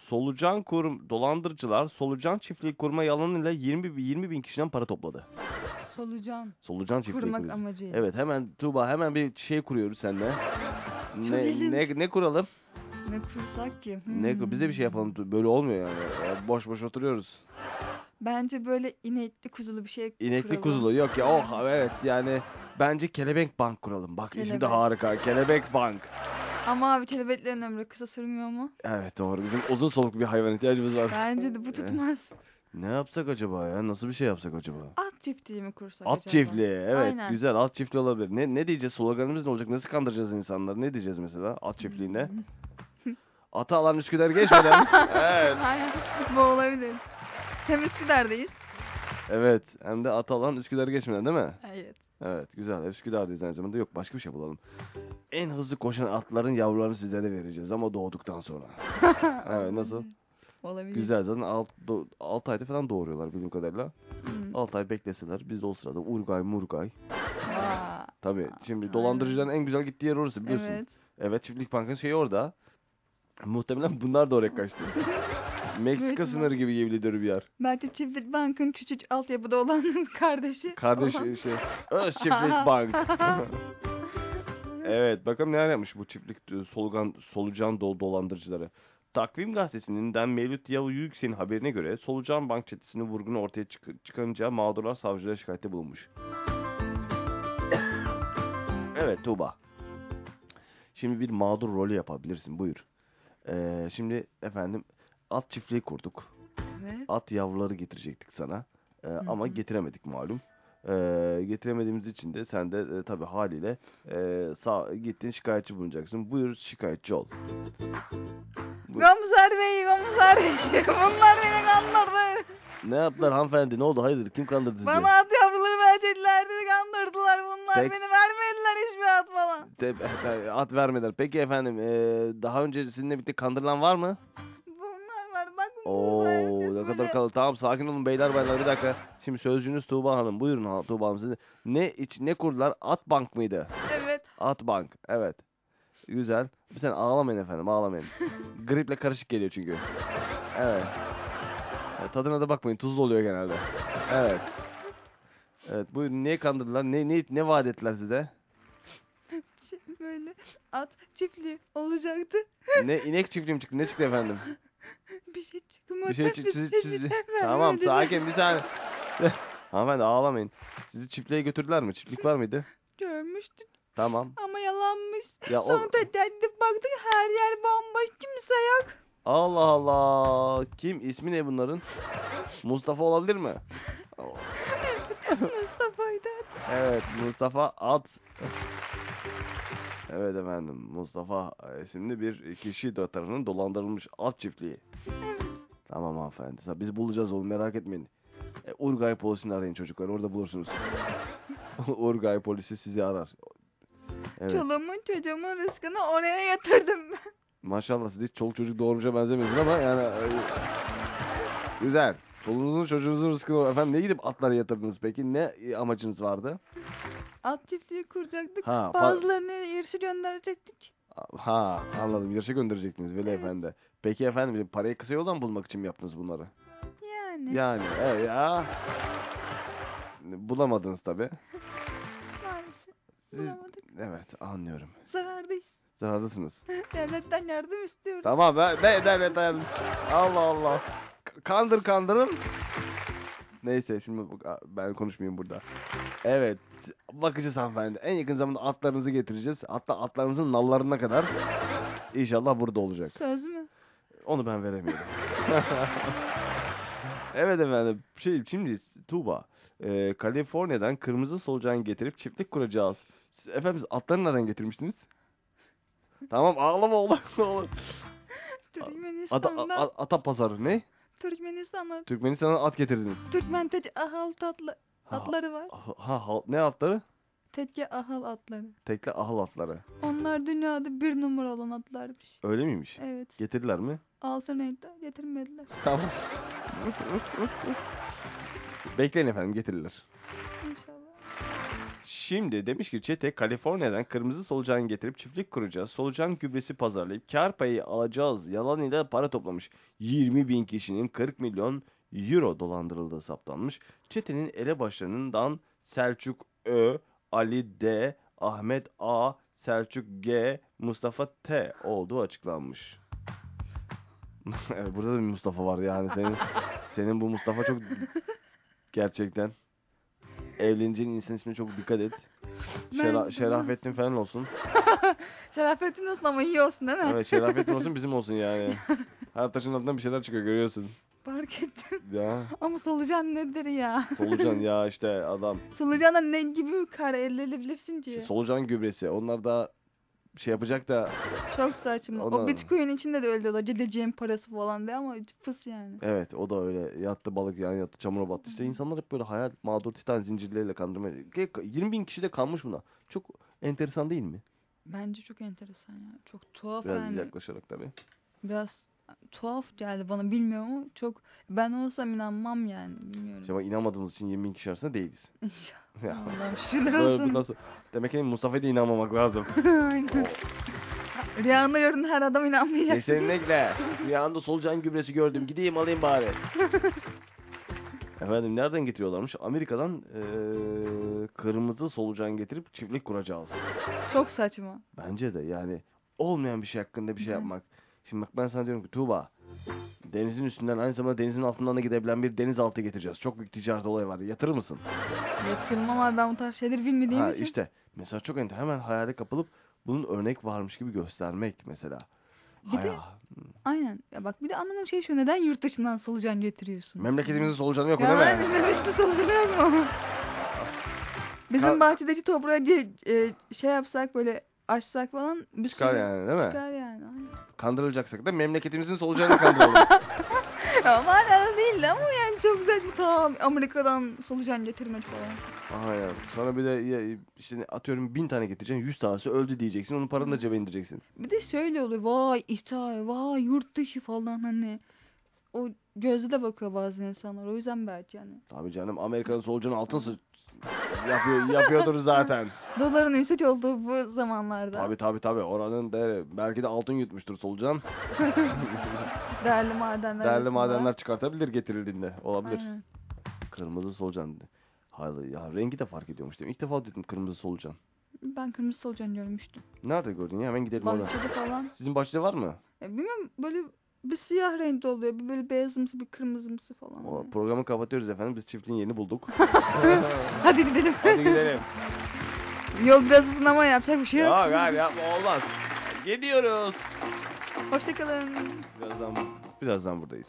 solucan kurum dolandırıcılar solucan çiftliği kurma yalanıyla 20 bi- 20 bin kişiden para topladı. Solucan. Solucan çiftliği Kurmak kuruyor. amacıyla. Evet hemen Tuğba hemen bir şey kuruyoruz seninle. Ne, ilginç. ne, ne kuralım? Ne kursak ki? Ne Hmm. biz de bir şey yapalım. Böyle olmuyor yani. Ya boş boş oturuyoruz. Bence böyle inekli kuzulu bir şey İnekli kuralım. kuzulu yok ya. Oh evet yani bence kelebek bank kuralım. Bak Kelebek. harika. Kelebek bank. Ama abi kelebeklerin ömrü kısa sürmüyor mu? Evet doğru. Bizim uzun soluklu bir hayvan ihtiyacımız var. Bence de bu tutmaz. Ne yapsak acaba ya? Nasıl bir şey yapsak acaba? At çiftliği mi kursak At acaba? çiftliği. Evet Aynen. güzel. At çiftliği olabilir. Ne ne diyeceğiz? Sloganımız ne olacak? Nasıl kandıracağız insanları? Ne diyeceğiz mesela at çiftliğinde? Atı alan Üsküdar geçmeden. evet. Aynen. Bu olabilir. Hem Üsküdar'dayız. Evet. Hem de atı alan Üsküdar geçmeden değil mi? Evet. Evet güzel. Üsküdar'dayız aynı zamanda. Yok başka bir şey bulalım. En hızlı koşan atların yavrularını sizlere vereceğiz ama doğduktan sonra. Evet nasıl? Olabilir. Güzel zaten 6 ayda falan doğuruyorlar bildiğim kadarıyla. Hmm. 6 ay bekleseler biz de o sırada Urgay Murgay. Tabii şimdi dolandırıcıların en güzel gittiği yer orası biliyorsun. Evet. Evet çiftlik bankın şeyi orada. Muhtemelen bunlar da oraya kaçtı. Meksika ihtimal. sınırı gibi ediyorum bir yer. Belki Çiftlik Bank'ın küçük altyapıda olan kardeşi. Kardeş olan- şey Çiftlik Bank. evet bakalım neler yapmış bu çiftlik e, solugan solucan dol dolandırıcıları. Takvim gazetesinden Mevlüt Yavu Yüksel'in haberine göre Solucan Bank çetesinin vurgunu ortaya çık- çıkınca mağdurlar savcılara şikayette bulunmuş. evet Tuğba. Şimdi bir mağdur rolü yapabilirsin buyur. Ee, şimdi efendim at çiftliği kurduk. Evet. At yavruları getirecektik sana. Ee, ama hı. getiremedik malum. Ee, getiremediğimiz için de sen de e, tabii haliyle e, sağ, gittin şikayetçi bulunacaksın. Buyur şikayetçi ol. Bu- Komiser Bey, komiser Bey. Bunlar beni kandırdı. Ne yaptılar hanımefendi? Ne oldu? Hayırdır? Kim kandırdı sizi? Bana at yavruları vereceklerdi, kandırdılar bunlar. Pek- Beni vermediler hiçbir at falan. De- at vermediler. Peki efendim e, daha önce sizinle birlikte kandırılan var mı? Oo ne kadar kalın. Tamam sakin olun beyler baylar bir dakika. Şimdi sözcünüz Tuğba Hanım. Buyurun Tuğba Hanım. Siz ne iç ne kurdular? At bank mıydı? Evet. At bank. Evet. Güzel. Bir sen ağlamayın efendim ağlamayın. Griple karışık geliyor çünkü. Evet. Evet, Tadına da bakmayın. Tuzlu oluyor genelde. Evet. Evet buyurun niye kandırdılar? Ne ne ne vaat ettiler size? Şey, böyle at çiftliği olacaktı. Ne inek çiftliği mi çıktı? Ne çıktı efendim? Bir şey çıktı Bir şey bir sizi... şey Tamam sakin bir saniye. Hanımefendi ağlamayın. Sizi çiftliğe götürdüler mi? Çiftlik var mıydı? Görmüştük. Tamam. Ama yalanmış. Ya o... Sonra tesadüf baktık her yer bomboş kimse yok. Allah Allah. Kim? İsmi ne bunların? Mustafa olabilir mi? Mustafa'ydı. Evet Mustafa At. Evet efendim Mustafa isimli bir kişi tarafından dolandırılmış at çiftliği. Evet. Tamam hanımefendi. Biz bulacağız oğlum merak etmeyin. E, Urgay polisini arayın çocuklar orada bulursunuz. Urgay polisi sizi arar. Evet. Çoluğumun çocuğumun rızkını oraya yatırdım ben. Maşallah siz hiç çoluk çocuk doğurmuşa benzemiyorsunuz ama yani e, güzel. Çoluğunuzun çocuğunuzun rızkını efendim ne gidip atlara yatırdınız peki? Ne e, amacınız vardı? At çiftliği kuracaktık. Ha, pa- Bazılarını yarışı gönderecektik. Ha anladım. Yarışa gönderecektiniz Veli Evet. Efendi. Peki efendim parayı kısa yoldan bulmak için mi yaptınız bunları? Yani. Yani e, ya. Bulamadınız tabi. Maalesef. Bulamadık. Evet anlıyorum. Zarardayız. Zarardasınız. Devletten yardım istiyoruz. Tamam ben ne devlet dayanın. Allah Allah. Kandır kandırın. Neyse şimdi ben konuşmayayım burada. Evet. Bakacağız hanımefendi. En yakın zamanda atlarınızı getireceğiz. Hatta atlarınızın nallarına kadar. İnşallah burada olacak. Söz mü? Onu ben veremiyorum. evet efendim. Şey, şimdi Tuğba. E, Kaliforniya'dan kırmızı solucan getirip çiftlik kuracağız. Siz, efendim siz atları nereden getirmiştiniz? tamam ağlama oğlum. oğlum. Ata, Türkmenistan'dan, a- ata pazarı ne? Türkmenistan'dan Türkmenistan'a at getirdiniz. Türkmen teci ahal tatlı Ha, atları var. Ha, ha, ha- ne atları? Tekke ahal atları. Tekle ahıl atları. Onlar dünyada bir numara olan atlarmış. Öyle miymiş? Evet. Getirdiler mi? Altın renkte getirmediler. Tamam. Bekleyin efendim getirirler. İnşallah. Şimdi demiş ki çete Kaliforniya'dan kırmızı solucan getirip çiftlik kuracağız. Solucan gübresi pazarlayıp kar payı alacağız. Yalan ile para toplamış. 20 bin kişinin 40 milyon euro dolandırıldığı saptanmış. Çetenin elebaşlarından Selçuk Ö, Ali D, Ahmet A, Selçuk G, Mustafa T olduğu açıklanmış. burada da bir Mustafa var yani senin senin bu Mustafa çok gerçekten evleneceğin insan ismine çok dikkat et. Şera- Şerafettin falan olsun. Şerafettin olsun ama iyi olsun değil mi? Evet Şerafettin olsun bizim olsun yani. Her taşın altından bir şeyler çıkıyor görüyorsun. Fark ettim. Ya Ama solucan nedir ya? solucan ya işte adam. Solucana ne gibi kara elde edebilirsin ki? Solucan gübresi. Onlar da şey yapacak da Çok saçma. Ona- O bitcoin içinde de öyle diyorlar. Geleceğin parası falan diye ama fıs yani. evet o da öyle yattı balık yani yattı çamura battı. İşte insanlar hep böyle hayal mağdur titan zincirleriyle kandırmaya. 20 bin kişi de kalmış buna. Çok enteresan değil mi? Bence çok enteresan ya. Çok tuhaf Biraz yani. yaklaşarak tabii. Biraz tuhaf geldi bana bilmiyorum ama çok ben olsam inanmam yani bilmiyorum. İşte bak inanmadığımız için 20 bin kişi arasında değiliz. İnşallah. Ya. Allah'ım şükürler olsun. sonra- Demek ki Mustafa'ya da inanmamak lazım. Aynen. Rüyanda gördüğün her adam inanmayacak. Kesinlikle. Bir anda solucan gübresi gördüm. Gideyim alayım bari. Efendim nereden getiriyorlarmış? Amerika'dan eee, kırmızı solucan getirip çiftlik kuracağız. Çok saçma. Bence de yani olmayan bir şey hakkında bir şey yapmak. Şimdi bak ben sana diyorum ki Tuğba denizin üstünden aynı zamanda denizin altından da gidebilen bir denizaltı getireceğiz. Çok büyük ticaret olayı var. Yatırır mısın? Yatırmam ama ben bu tarz şeyleri bilmediğim Ha için. işte mesela çok enter hemen hayale kapılıp bunun örnek varmış gibi göstermek mesela. Bir de- Hayal. Aynen. Ya bak bir de anlamam şey şu neden yurt dışından solucan getiriyorsun? Memleketimizin solucanı yok ya değil mi? memlekette solucan yok mu? Bizim bahçedeki toprağı ce- e, şey yapsak böyle açsak falan bir Çıkar sürü- yani değil mi? Çıkar yani. aynen. Kandırılacaksak da memleketimizin solucanını kandıralım. ya manalı değil ama yani çok güzel bir ta Amerika'dan solucan getirmek falan. Aynen. Sonra bir de ya, işte atıyorum bin tane getireceksin, yüz tanesi öldü diyeceksin. Onun paranı da cebe indireceksin. Bir de şöyle oluyor. Vay İthal, vay yurt dışı falan hani. O gözle de bakıyor bazı insanlar. O yüzden belki yani. Tabii canım Amerika'nın solucanı altın yapıyor, yapıyordur zaten. Doların yüksek olduğu bu zamanlarda. Tabii tabii tabii. Oranın değeri belki de altın yutmuştur solucan. Değerli madenler. Değerli arasında. madenler çıkartabilir getirildiğinde. Olabilir. Aynen. Kırmızı solucan. Hayır ya rengi de fark ediyormuş değil mi? İlk defa duydum kırmızı solucan. Ben kırmızı solucan görmüştüm. Nerede gördün ya? Hemen gidelim. Bahçede falan. Sizin bahçede var mı? Ya bilmiyorum böyle bir siyah renkte oluyor. Bir böyle beyazımsı bir kırmızımsı falan. O programı kapatıyoruz efendim. Biz çiftliğin yerini bulduk. Hadi gidelim. Hadi gidelim. Yol biraz uzun ama yapacak bir şey yok. Yok abi yapma olmaz. Gidiyoruz. Hoşçakalın. Birazdan, birazdan buradayız.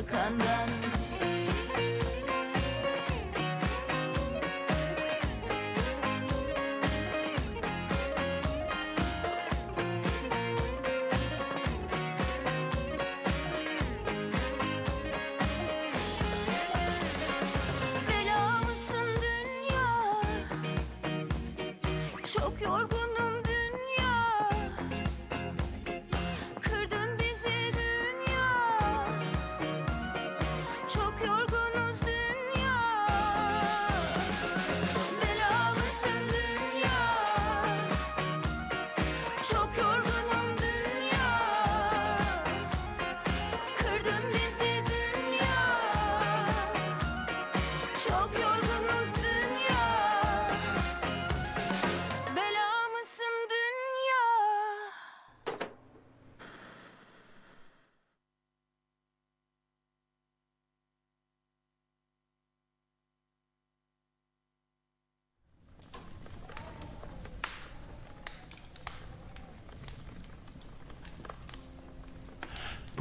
bakandan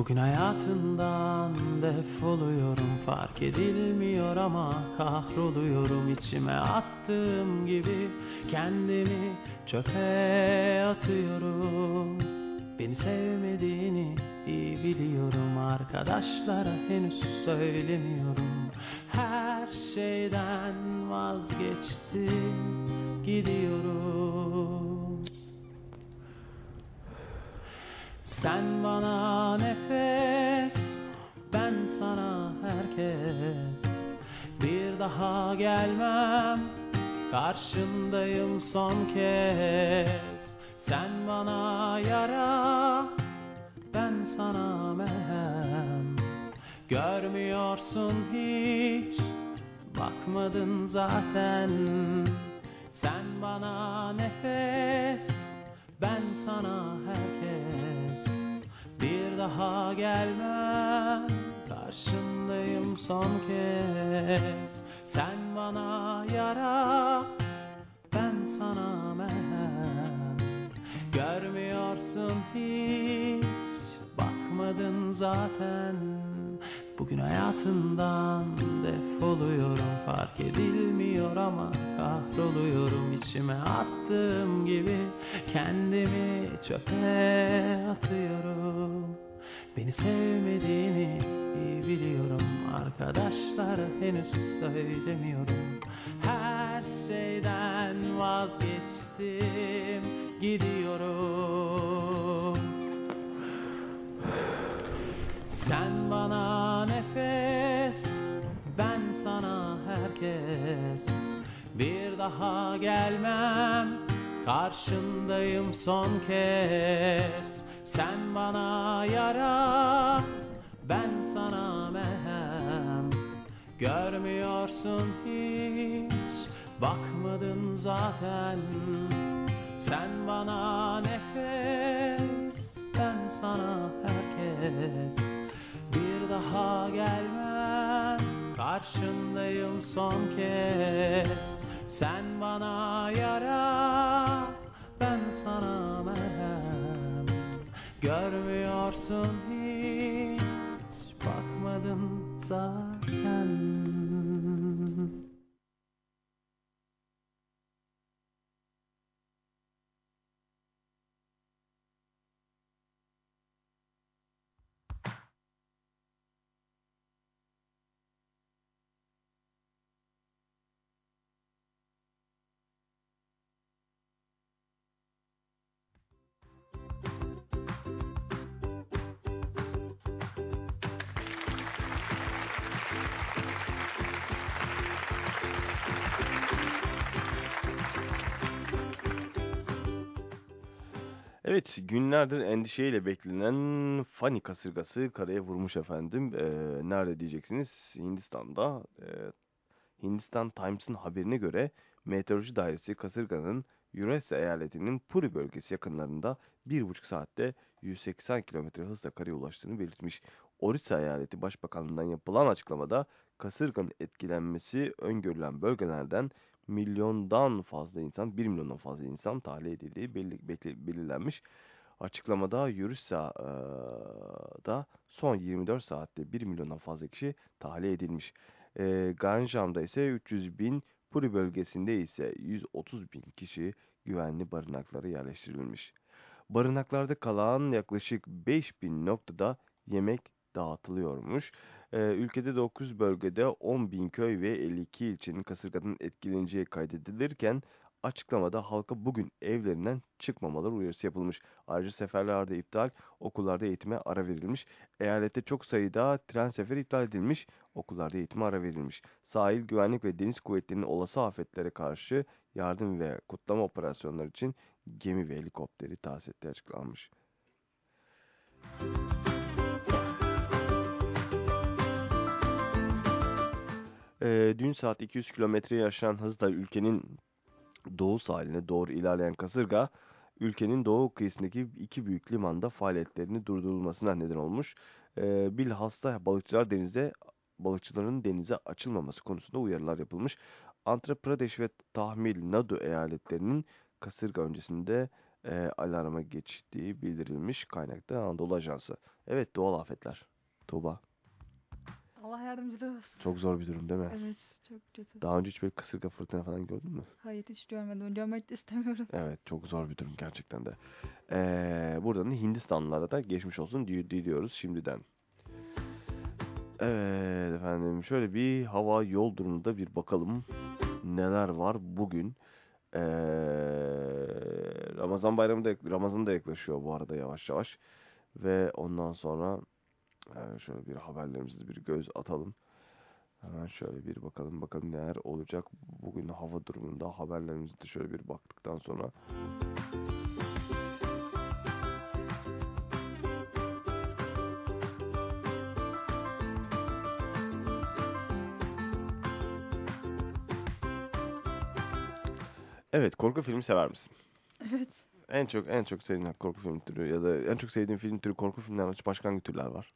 Bugün hayatından defoluyorum. Fark edilmiyor ama kahroluyorum. İçime attığım gibi Kendimi çöpe atıyorum. Beni sevmediğini iyi biliyorum. Arkadaşlara henüz söylemiyorum. Her şeyden vazgeçtim. son kez. Sen bana yara Ben sana merhem Görmüyorsun hiç Bakmadın zaten. Sen bana nefes Ben sana herkes. Bir daha gelmem Karşındayım son kez. Sen bana yara hiç, bakmadın zaten. Bugün hayatından defoluyorum Fark edilmiyor ama kahroluyorum. İçime attığım gibi Kendimi çöpe atıyorum. Beni sevmediğini iyi biliyorum. Arkadaşlara henüz söylemiyorum. Her şeyden vazgeçtim Gidiyorum sen bana nefes, ben sana herkes. Bir daha gelmem, karşındayım son kez. Sen bana yara, ben sana merhem. Görmüyorsun hiç, bakmadın zaten. Sen bana nefes, ben sana herkes. Daha gelmem, karşındayım son kez. Sen bana yara, ben sana merhem. Görmüyorsun hiç, bakmadın zaten. Evet, günlerdir endişeyle beklenen Fani kasırgası karaya vurmuş efendim. Ee, nerede diyeceksiniz? Hindistan'da. Ee, Hindistan Times'ın haberine göre Meteoroloji Dairesi kasırganın Yuresa eyaletinin Puri bölgesi yakınlarında 1,5 saatte 180 km hızla karaya ulaştığını belirtmiş. Orissa eyaleti başbakanlığından yapılan açıklamada kasırganın etkilenmesi öngörülen bölgelerden milyondan fazla insan, 1 milyondan fazla insan tahliye edildiği belli, belirlenmiş. Açıklamada Yurussa'da son 24 saatte 1 milyondan fazla kişi tahliye edilmiş. E, Ganjam'da ise 300 bin, Puri bölgesinde ise 130 bin kişi güvenli barınaklara yerleştirilmiş. Barınaklarda kalan yaklaşık 5 bin noktada yemek dağıtılıyormuş. Ee, ülkede 9 bölgede 10 bin köy ve 52 ilçenin kasırgadan etkileneceği kaydedilirken açıklamada halka bugün evlerinden çıkmamaları uyarısı yapılmış. Ayrıca seferlerde iptal, okullarda eğitime ara verilmiş. Eyalette çok sayıda tren seferi iptal edilmiş, okullarda eğitime ara verilmiş. Sahil güvenlik ve deniz kuvvetlerinin olası afetlere karşı yardım ve kutlama operasyonları için gemi ve helikopteri tahsis ettiği açıklanmış. Ee, dün saat 200 kilometreye aşan hızla ülkenin doğu sahiline doğru ilerleyen kasırga, ülkenin doğu kıyısındaki iki büyük limanda faaliyetlerini durdurulmasına neden olmuş. Ee, bilhassa balıkçılar denize balıkçıların denize açılmaması konusunda uyarılar yapılmış. Andhra Pradesh ve Tamil Nadu eyaletlerinin kasırga öncesinde e, alarma geçtiği bildirilmiş kaynakta Anadolu Ajansı. Evet doğal afetler. Tuğba. Allah yardımcıları olsun. Çok zor bir durum değil mi? Evet çok kötü. Daha önce hiç böyle kasırga fırtına falan gördün mü? Hayır hiç görmedim. Görmek de istemiyorum. Evet çok zor bir durum gerçekten de. Ee, buradan da Hindistanlılara da geçmiş olsun di- diliyoruz şimdiden. Evet efendim şöyle bir hava yol durumunda bir bakalım neler var bugün. Ee, Ramazan bayramı da Ramazan da yaklaşıyor bu arada yavaş yavaş. Ve ondan sonra Şöyle bir haberlerimize bir göz atalım. Hemen şöyle bir bakalım bakalım neler olacak. Bugün hava durumunda haberlerimize de şöyle bir baktıktan sonra... Evet, korku filmi sever misin? Evet. En çok en çok sevdiğin korku film türü ya da en çok sevdiğin film türü korku filmlerinden başka hangi türler var?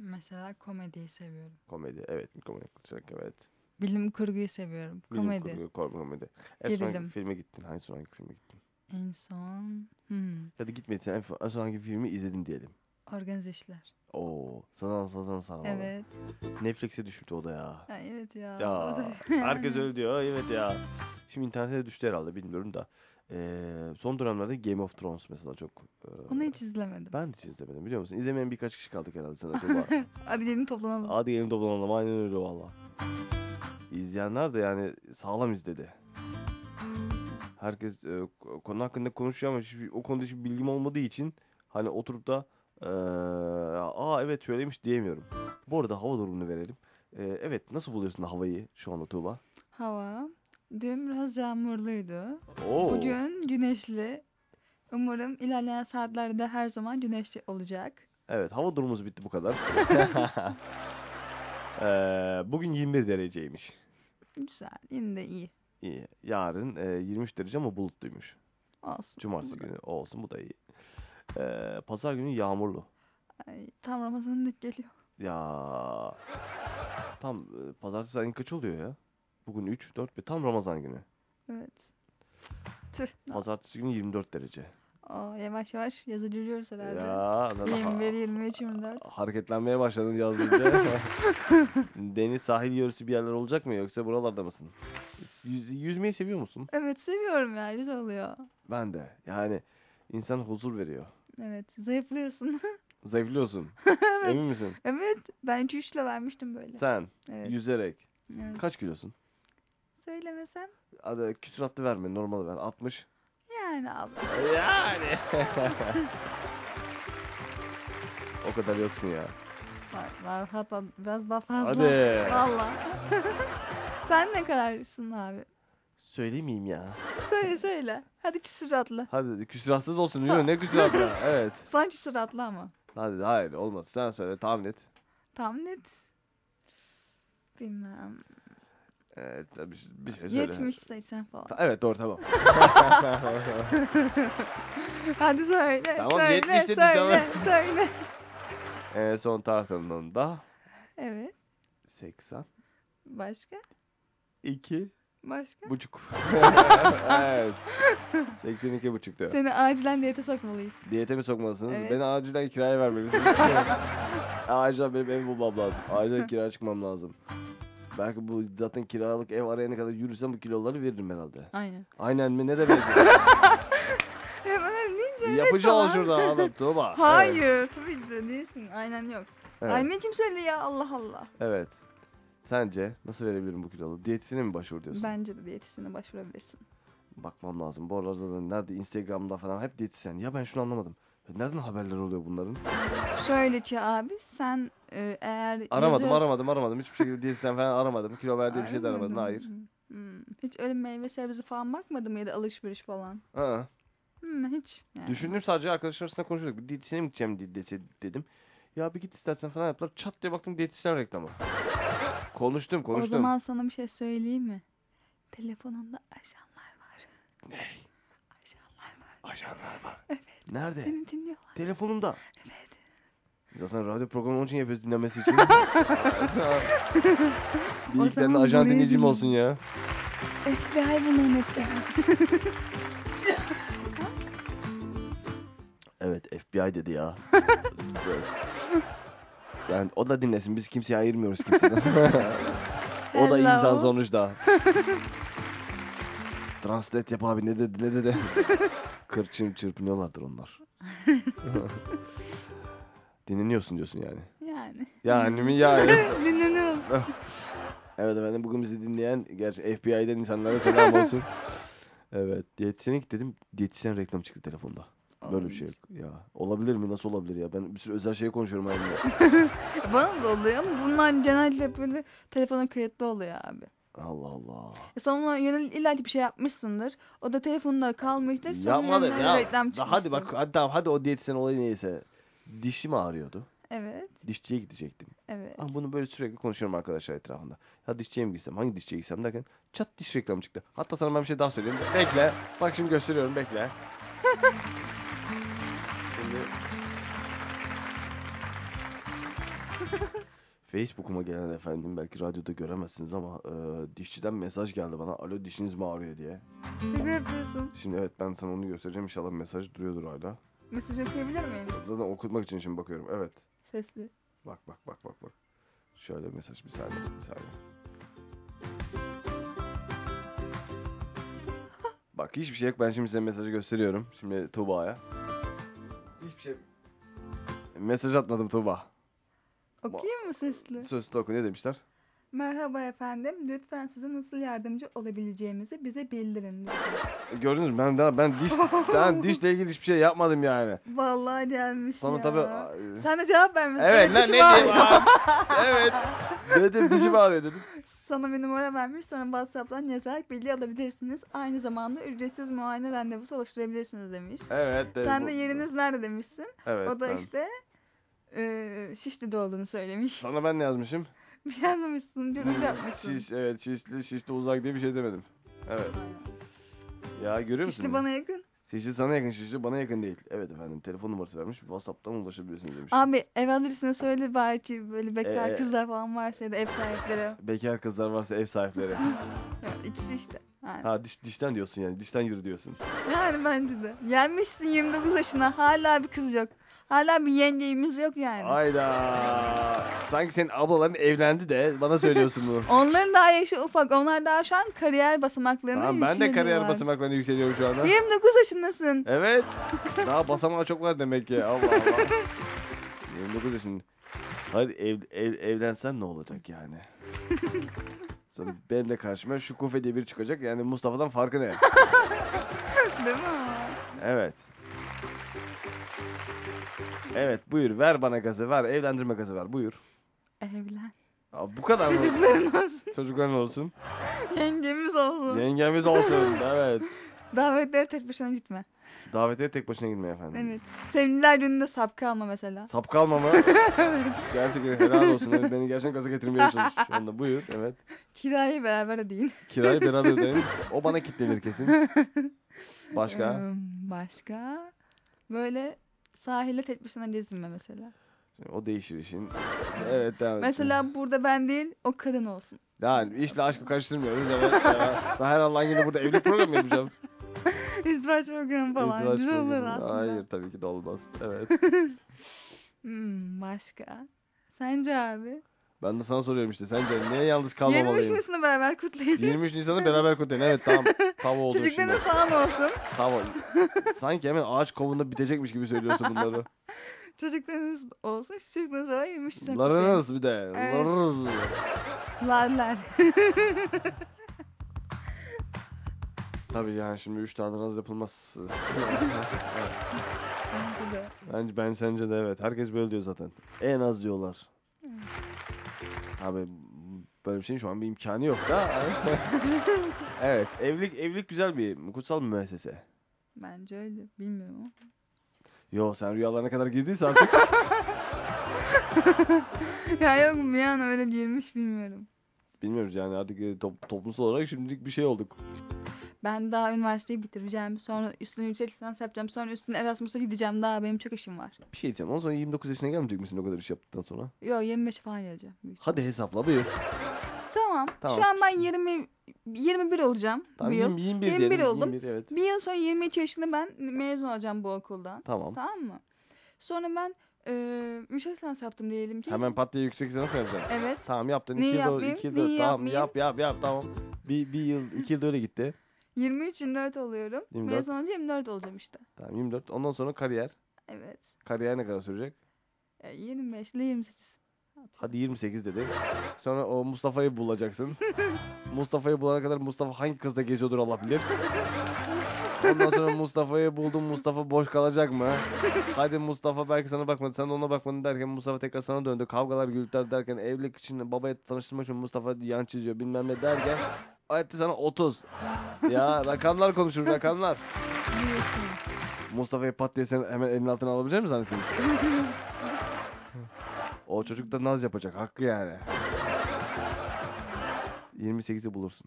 Mesela komediyi seviyorum. komedi, evet, komedi, evet. Bilim kurguyu seviyorum. Bilim Komedi. kurgu, korku komedi. En son Gerilim. filme gittin? Hangi son hangi filme gittin? En son hmm, Ya da gitmediysen en, en son hangi filmi izledin diyelim. organize işler. Oo, sana sana sana. Evet. Netflix'e düştü o da ya. Ha, evet ya. Ya herkes öyle diyor. Evet ya. Şimdi internete düştü herhalde bilmiyorum da. Ee, son dönemlerde Game of Thrones mesela çok. e, Onu hiç izlemedim. Ben de hiç izlemedim biliyor musun? İzlemeyen birkaç kişi kaldık herhalde sana Tuğba. Hadi gelin toplanalım. Hadi gelin toplanalım aynen öyle valla. İzleyenler de yani sağlam izledi. Herkes e, ko- konu hakkında konuşuyor ama hiçbir- o konuda hiçbir bilgim olmadığı için hani oturup da e, aa evet söylemiş diyemiyorum. Bu arada hava durumunu verelim. E, evet nasıl buluyorsun havayı şu anda Tuğba? Hava. Dün biraz yağmurluydu. Oo. Bugün güneşli. Umarım ilerleyen saatlerde her zaman güneşli olacak. Evet hava durumumuz bitti bu kadar. E, bugün 21 dereceymiş. Güzel. Yine de iyi. İyi. Yarın e, 23 derece ama bulutluymuş. Olsun. Cumartesi günü olsun bu da iyi. Ee, Pazar günü yağmurlu. Ay, tam Ramazan'lık geliyor. Ya tam e, pazartesi ayın kaç oluyor ya? Bugün 3, 4 ve tam Ramazan günü. Evet. Tüh. Pazartesi günü 24 derece. Aa, yavaş yavaş yazı görüyoruz herhalde. Ya lan- 21, 23, 24. hareketlenmeye başladın yazdığınca. Deniz sahil yörüsü bir yerler olacak mı yoksa buralarda mısın? Yüz, yüzmeyi seviyor musun? Evet seviyorum ya. Güzel oluyor. Ben de. Yani insan huzur veriyor. Evet. Zayıflıyorsun. Zayıflıyorsun. Emin misin? evet. Ben 2-3 kilo vermiştim böyle. Sen Evet. yüzerek evet. kaç kilosun? Söylemesem. Hadi küsuratlı verme normal ver. 60. Yani Allah. Yani. o kadar yoksun ya. Var, var hatta biraz daha fazla. Hadi. Valla. Sen ne kadarsın abi? Söylemeyeyim ya. Söyle söyle. Hadi küsuratlı. Hadi küsuratsız olsun mi? Ne küsuratlı? Evet. Son küsuratlı ama. Hadi hayır olmaz. Sen söyle tahmin et. Tam net. Bilmem. Evet bir, bir şey söyle. 70 80 falan. Evet doğru tamam. Hadi söyle. Tamam, söyle, 70 dedim söyle, söyle. en son tartımında Evet. 80 Başka? 2 Başka? buçuk. evet. 82 buçuktu. Seni acilen diyete sokmalıyız. Diyete mi sokmalısınız? Evet. Beni acilen kiraya vermelisiniz. acilen benim ev bulmam lazım. Acilen kiraya çıkmam lazım. Belki bu zaten kiralık ev arayana kadar yürüsem bu kiloları veririm herhalde. Aynen. Aynen mi? Ne demek? Hemen deyince Yapıcı evet ol falan. şurada adam Tuğba. Evet. Hayır. Tabii ki de değilsin. Aynen yok. Evet. Aynen kim söyledi ya Allah Allah. evet. Sence nasıl verebilirim bu kilolu? Diyetisyene mi başvur diyorsun? Bence de diyetisyene başvurabilirsin. Bakmam lazım. Bu aralarda da nerede Instagram'da falan hep diyetisyen. Ya ben şunu anlamadım. Nereden haberler oluyor bunların? Şöyle ki abi sen e, eğer Aramadım, yazıyorsan- aramadım, aramadım. Hiçbir şekilde diyetisyen falan aramadım. Kilo verdiği bir şey de aramadım. Hayır. Hmm. Hiç öyle meyve sebze falan bakmadın mı ya da alışveriş falan? Ha. Hmm, hiç. Yani. Düşündüm sadece arkadaşlar arasında konuşuyorduk. Bir diyetisyene mi gideceğim dedim. Ya bir git istersen falan yaptılar. Çat diye baktım diyetisyen reklamı. konuştum, O konuştum. zaman sana bir şey söyleyeyim mi? Telefonunda ajanlar var. Ne? Ajanlar var. Ajanlar var. Evet. Nerede? Seni dinliyorlar. Telefonumda. Evet. Zaten radyo programı onun için yapıyoruz dinlemesi için. bir iki tane zaman ajan buraya dinleyicim dinle. olsun ya. FBI bunların hepsi. Evet FBI dedi ya. Yani o da dinlesin. Biz kimseye ayırmıyoruz kimseden. o da Hello. insan sonuçta. Translate yap abi ne dedi ne dedi. Kırçın çırpınıyorlardır onlar. Dinleniyorsun diyorsun yani. yani. Yani mi yani? Dinleniyoruz. evet efendim bugün bizi dinleyen gerçi FBI'den insanlara selam olsun. Evet diyetisyene git dedim. Diyetisyen reklam çıktı telefonda. Böyle bir şey yok. Ya olabilir mi? Nasıl olabilir ya? Ben bir sürü özel şey konuşuyorum hayatımda. Bana da oluyor ama bunlar genelde böyle telefona kayıtlı oluyor abi. Allah Allah. E sen ona yönelik illa ki bir şey yapmışsındır. O da telefonda kalmıştır. Yapmadım ya. reklam çıkmıştır. Hadi bak hadi tamam hadi o diyetisyen olayı neyse. Dişim ağrıyordu. Evet. Dişçiye gidecektim. Evet. Ah, bunu böyle sürekli konuşuyorum arkadaşlar etrafında. Ya dişçiye mi gitsem, hangi dişçiye gitsem derken çat diş reklamı çıktı. Hatta sana ben bir şey daha söyleyeyim. Bekle. Bak şimdi gösteriyorum bekle. Şimdi Facebook'uma gelen efendim belki radyoda göremezsiniz ama e, dişçiden mesaj geldi bana. Alo dişiniz mi ağrıyor diye. Ne yapıyorsun? Şimdi evet ben sana onu göstereceğim. İnşallah mesaj duruyordur hala. Mesaj okuyabilir miyim? Zaten okutmak için şimdi bakıyorum. Evet. Sesli. Bak bak bak bak bak. Şöyle mesaj bir saniye bir saniye. Bak hiçbir şey yok. Ben şimdi size mesajı gösteriyorum. Şimdi Tuğba'ya. Hiçbir şey... Mesaj atmadım Tuğba. Okuyayım mı sesli? Sözlü oku ne demişler? Merhaba efendim. Lütfen size nasıl yardımcı olabileceğimizi bize bildirin. E, Gördünüz mü? Ben daha ben diş ben dişle ilgili hiçbir şey yapmadım yani. Vallahi gelmiş Sonra ya. tabii Sen de cevap vermişsin. Evet lan ne diyeyim abi? Evet. Dedim dişim ağrıyor dedim. Sana bir numara vermiş sonra WhatsApp'tan yazarak bilgi alabilirsiniz. Aynı zamanda ücretsiz muayene randevusu oluşturabilirsiniz demiş. Evet. de Sen de yeriniz nerede demişsin. Evet. o da ben- işte eee Şişli'de olduğunu söylemiş. Sana ben ne yazmışım? Bir şey yazmamışsın, yorum yapmışsın. Şiş, evet şişli şişli uzak diye bir şey demedim. Evet. Ya görüyor musun? Şişli bana yakın. Şişli sana yakın şişli bana yakın değil. Evet efendim telefon numarası vermiş. Whatsapp'tan ulaşabilirsiniz demiş. Abi ev adresini söyle belki böyle bekar Ee, kızlar falan varsa ya da ev sahipleri. Bekar kızlar varsa ev sahipleri. Ya, ikisi işte. Yani. ha diş, dişten diyorsun yani. Dişten yürü diyorsun. yani bence de. Gelmişsin 29 yaşına hala bir kız yok. Hala bir yengeğimiz yok yani. Ayda. Sanki senin ablaların evlendi de bana söylüyorsun bunu. Onların daha yaşı ufak. Onlar daha şu an kariyer basamaklarında Tamam, ben de kariyer basamaklarına yükseliyorum şu anda. 29 yaşındasın. Evet. Daha basamağı çok var demek ki. Allah Allah. 29 yaşında. Hadi ev, ev, evlensen ne olacak yani? Sonra benim de karşıma şu kufe diye biri çıkacak. Yani Mustafa'dan farkı ne? Değil mi? Evet. Evet buyur ver bana gazı ver. Evlendirme gazı ver buyur. Evlen. Aa, bu kadar mı? Çocukların olsun. Çocukların olsun. Yengemiz olsun. Yengemiz olsun. Evet. Davetlere tek başına gitme. Davete tek başına gitme efendim. Evet. Sevgililer gününde sapkı alma mesela. Sap kalma mı? Gerçekten helal olsun. Evet, beni gerçekten gaza getirmeye çalışıyor şu anda. Buyur. Evet. Kirayı beraber ödeyin. Kirayı beraber ödeyin. O bana kitlenir kesin. Başka? Ee, başka? Böyle sahile tek başına gezinme mesela. O değişir işin. Evet devam. Mesela burada ben değil o kadın olsun. Yani işle aşkı karıştırmıyoruz. Ya. Ben her Allah'ın günü burada evlilik programı yapacağım. İzdivaç programı falan. İzdivaç Güzel olur programı. aslında. Hayır tabii ki de olmaz. Evet. Hmm, başka? Sence abi? Ben de sana soruyorum işte. Sence niye yalnız 23 kalmamalıyım? Nisan'ı beraber kutlayın. 23 Nisan'ı beraber kutlayın. Evet tamam. Tam oldu şimdi. Çocuklarınız falan olsun. Tamam. Sanki hemen ağaç kovunda bitecekmiş gibi söylüyorsun bunları. Çocuklarınız olsun. Çocuklarınız var 23 Nisan kutlayın. Larınız bir de. Evet. Larınız. Larlar. Tabii yani şimdi 3 tane naz yapılmaz. Evet. Bence de. Bence ben sence de evet. Herkes böyle diyor zaten. En az diyorlar. Abi böyle bir şeyin şu an bir imkanı yok da. evet, evlilik evlilik güzel bir kutsal bir müessese. Bence öyle. Bilmiyorum ama. Yo sen rüyalarına kadar girdiyse artık. ya yok bir an öyle girmiş bilmiyorum. Bilmiyoruz yani artık e, top, toplumsal olarak şimdilik bir şey olduk. Ben daha üniversiteyi bitireceğim. Sonra üstüne yüksek lisans yapacağım. Sonra üstüne Erasmus'a gideceğim. Daha benim çok işim var. Bir şey diyeceğim. Ondan sonra 29 yaşına gelmeyecek misin o kadar iş yaptıktan sonra? Yo 25 falan geleceğim. Hadi hesapla buyur. Tamam. Tamam. Şu an ben 20 21 olacağım Tamam bu yıl. 20, 21 21 diyelim. oldum. 21 evet. Bir yıl sonra 23 yaşında ben mezun olacağım bu okuldan. Tamam. Tamam mı? Sonra ben e, yüksek lisans yaptım diyelim ki. Hemen pat diye yüksek lisans yapacaksın? Evet. Tamam yaptın. Neyi 2 yıl, yapmayayım, iki yıl, neyi tamam yapmayayım? yap yap yap tamam. Bir, bir yıl, iki yıl öyle gitti. 23 24 oluyorum. 24. Mezun olunca 24 olacağım işte. Tamam 24. Ondan sonra kariyer. Evet. Kariyer ne kadar sürecek? E, 25 ile 28. Hadi 28 dedik. Sonra o Mustafa'yı bulacaksın. Mustafa'yı bulana kadar Mustafa hangi kızla geziyordur Allah bilir. Ondan sonra Mustafa'yı buldun. Mustafa boş kalacak mı? Hadi Mustafa belki sana bakmadı. Sen de ona bakmadın derken Mustafa tekrar sana döndü. Kavgalar gürültüler derken evlilik için babaya tanıştırmak için Mustafa yan çiziyor bilmem ne derken etti sana 30. Ya rakamlar konuşur rakamlar. Mustafa'yı pat diye sen hemen elinin altına alabilecek misin zannettin? O çocuk da naz yapacak. Hakkı yani. 28'i bulursun.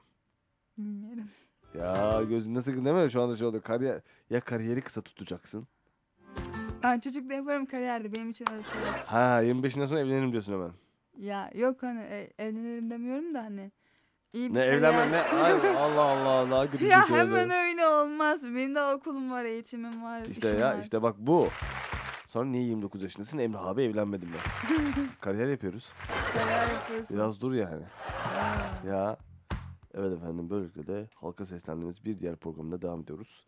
Bilmiyorum. Ya gözün nasıl değil mi? Şu anda şey oldu. Kariyer, ya kariyeri kısa tutacaksın. Ben çocukla yaparım kariyerde. Benim için öyle şey yok. Ha 25'inden sonra evlenirim diyorsun hemen. Ya yok hani e, evlenirim demiyorum da hani. iyi bir Ne kariyer- evlenme ne? Ay, Allah Allah. Gıcık ya bir şey hemen oldu. öyle olmaz. Benim de okulum var, eğitimim var, İşte işim ya var. işte bak bu. Sonra niye 29 yaşındasın? Emrah abi evlenmedim ben. Kariyer yapıyoruz. Kariyer yapıyorsun. Biraz dur yani. Ya. Evet efendim böylelikle de halka seslendiğimiz bir diğer programda devam ediyoruz.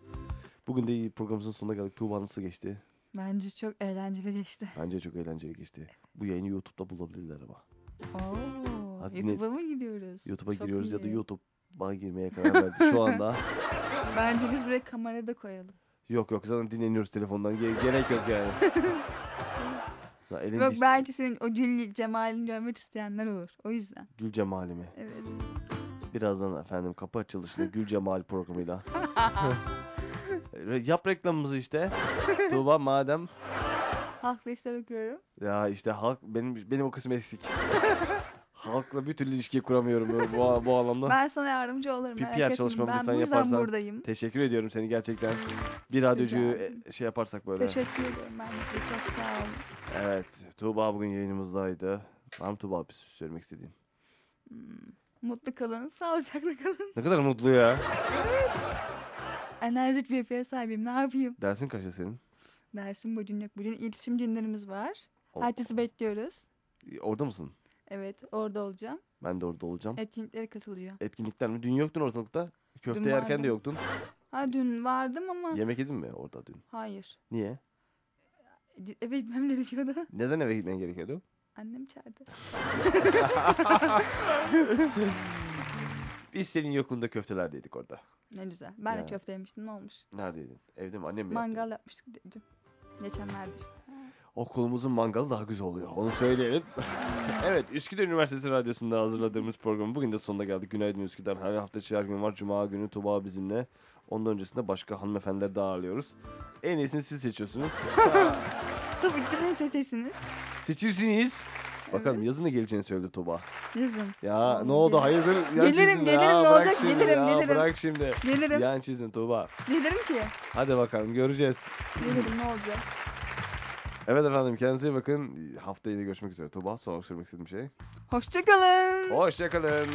Bugün de programımızın sonuna geldik. Tuğba nasıl geçti? Bence çok eğlenceli geçti. Bence çok eğlenceli geçti. Bu yayını YouTube'da bulabilirler ama. Oo, Hadi YouTube'a mı gidiyoruz? YouTube'a Çok giriyoruz ya da iyi. YouTube'a girmeye karar verdik şu anda. Bence biz buraya kamera da koyalım. Yok yok zaten dinleniyoruz telefondan. Ge- gerek yok yani. Ya elin Yok diş- belki senin o gül cemalini görmek isteyenler olur. O yüzden. Gül Cemal'imi. Evet. Birazdan efendim kapı açılışında Gül Cemal programıyla. Re- Yap reklamımızı işte. Tuğba madem. Halkla işler okuyorum. Ya işte halk benim benim o kısım eksik. Halkla bir türlü ilişki kuramıyorum bu, bu, anlamda. Ben sana yardımcı olurum. Bir merak etme. çalışmamı Ben lütfen bu yüzden yaparsan buradayım. Teşekkür ediyorum seni gerçekten. Bir radyocuyu ederim. e, şey yaparsak böyle. Teşekkür ederim. Ben de çok sağ olun. Evet. Tuğba bugün yayınımızdaydı. Var mı Tuğba bir söylemek istediğin? Hmm. Mutlu kalın. Sağlıcakla kalın. Ne kadar mutlu ya. Enerjik bir yapıya sahibim. Ne yapayım? Dersin kaçta senin? Dersim bugün yok. Bugün iletişim günlerimiz var. O- Herkesi bekliyoruz. Orada mısın? Evet orada olacağım. Ben de orada olacağım. Etkinliklere katılacağım. Etkinlikler mi? Dün yoktun ortalıkta. Köfte Dün yerken de yoktun. Ha dün vardım ama Yemek yedin mi orada dün? hayır. Niye? Eve gitmem gerekiyordu. Neden eve gitmen gerekiyordu? Annem çağırdı. Biz senin yokluğunda köftelerdeydik orada. Ne güzel. Ben Ya. de köfte yemiştim. Ne olmuş? Neredeydin? Evde mi? Annem mi yaptı? Mangal yapmıştık dün. Geçenlerde işte. Okulumuzun mangalı daha güzel oluyor. Onu söyleyelim. evet, Üsküdar Üniversitesi Radyosu'nda hazırladığımız programı bugün de sonuna geldik. Günaydın Üsküdar. Her hafta her gün var. Cuma günü Tuba bizimle. Ondan öncesinde başka hanımefendileri daha ağırlıyoruz. En iyisini siz seçiyorsunuz. Tabii ki de seçersiniz. Seçirsiniz. Bakalım Evet. yazın ne geleceğini söyledi Tuba. Yazın. Ya ne oldu hayırdır? Yan Gelirim, gelirim, ya. ne olacak? şimdi Gelirim, ya, gelirim. Bırak şimdi. Gelirim. Yan çizdin Tuğba. Gelirim ki. Hadi bakalım göreceğiz. Gelirim ne olacak? Evet efendim kendinize iyi bakın. Haftaya da görüşmek üzere. Tuğba son istediğim şey. Hoşçakalın. Hoşçakalın.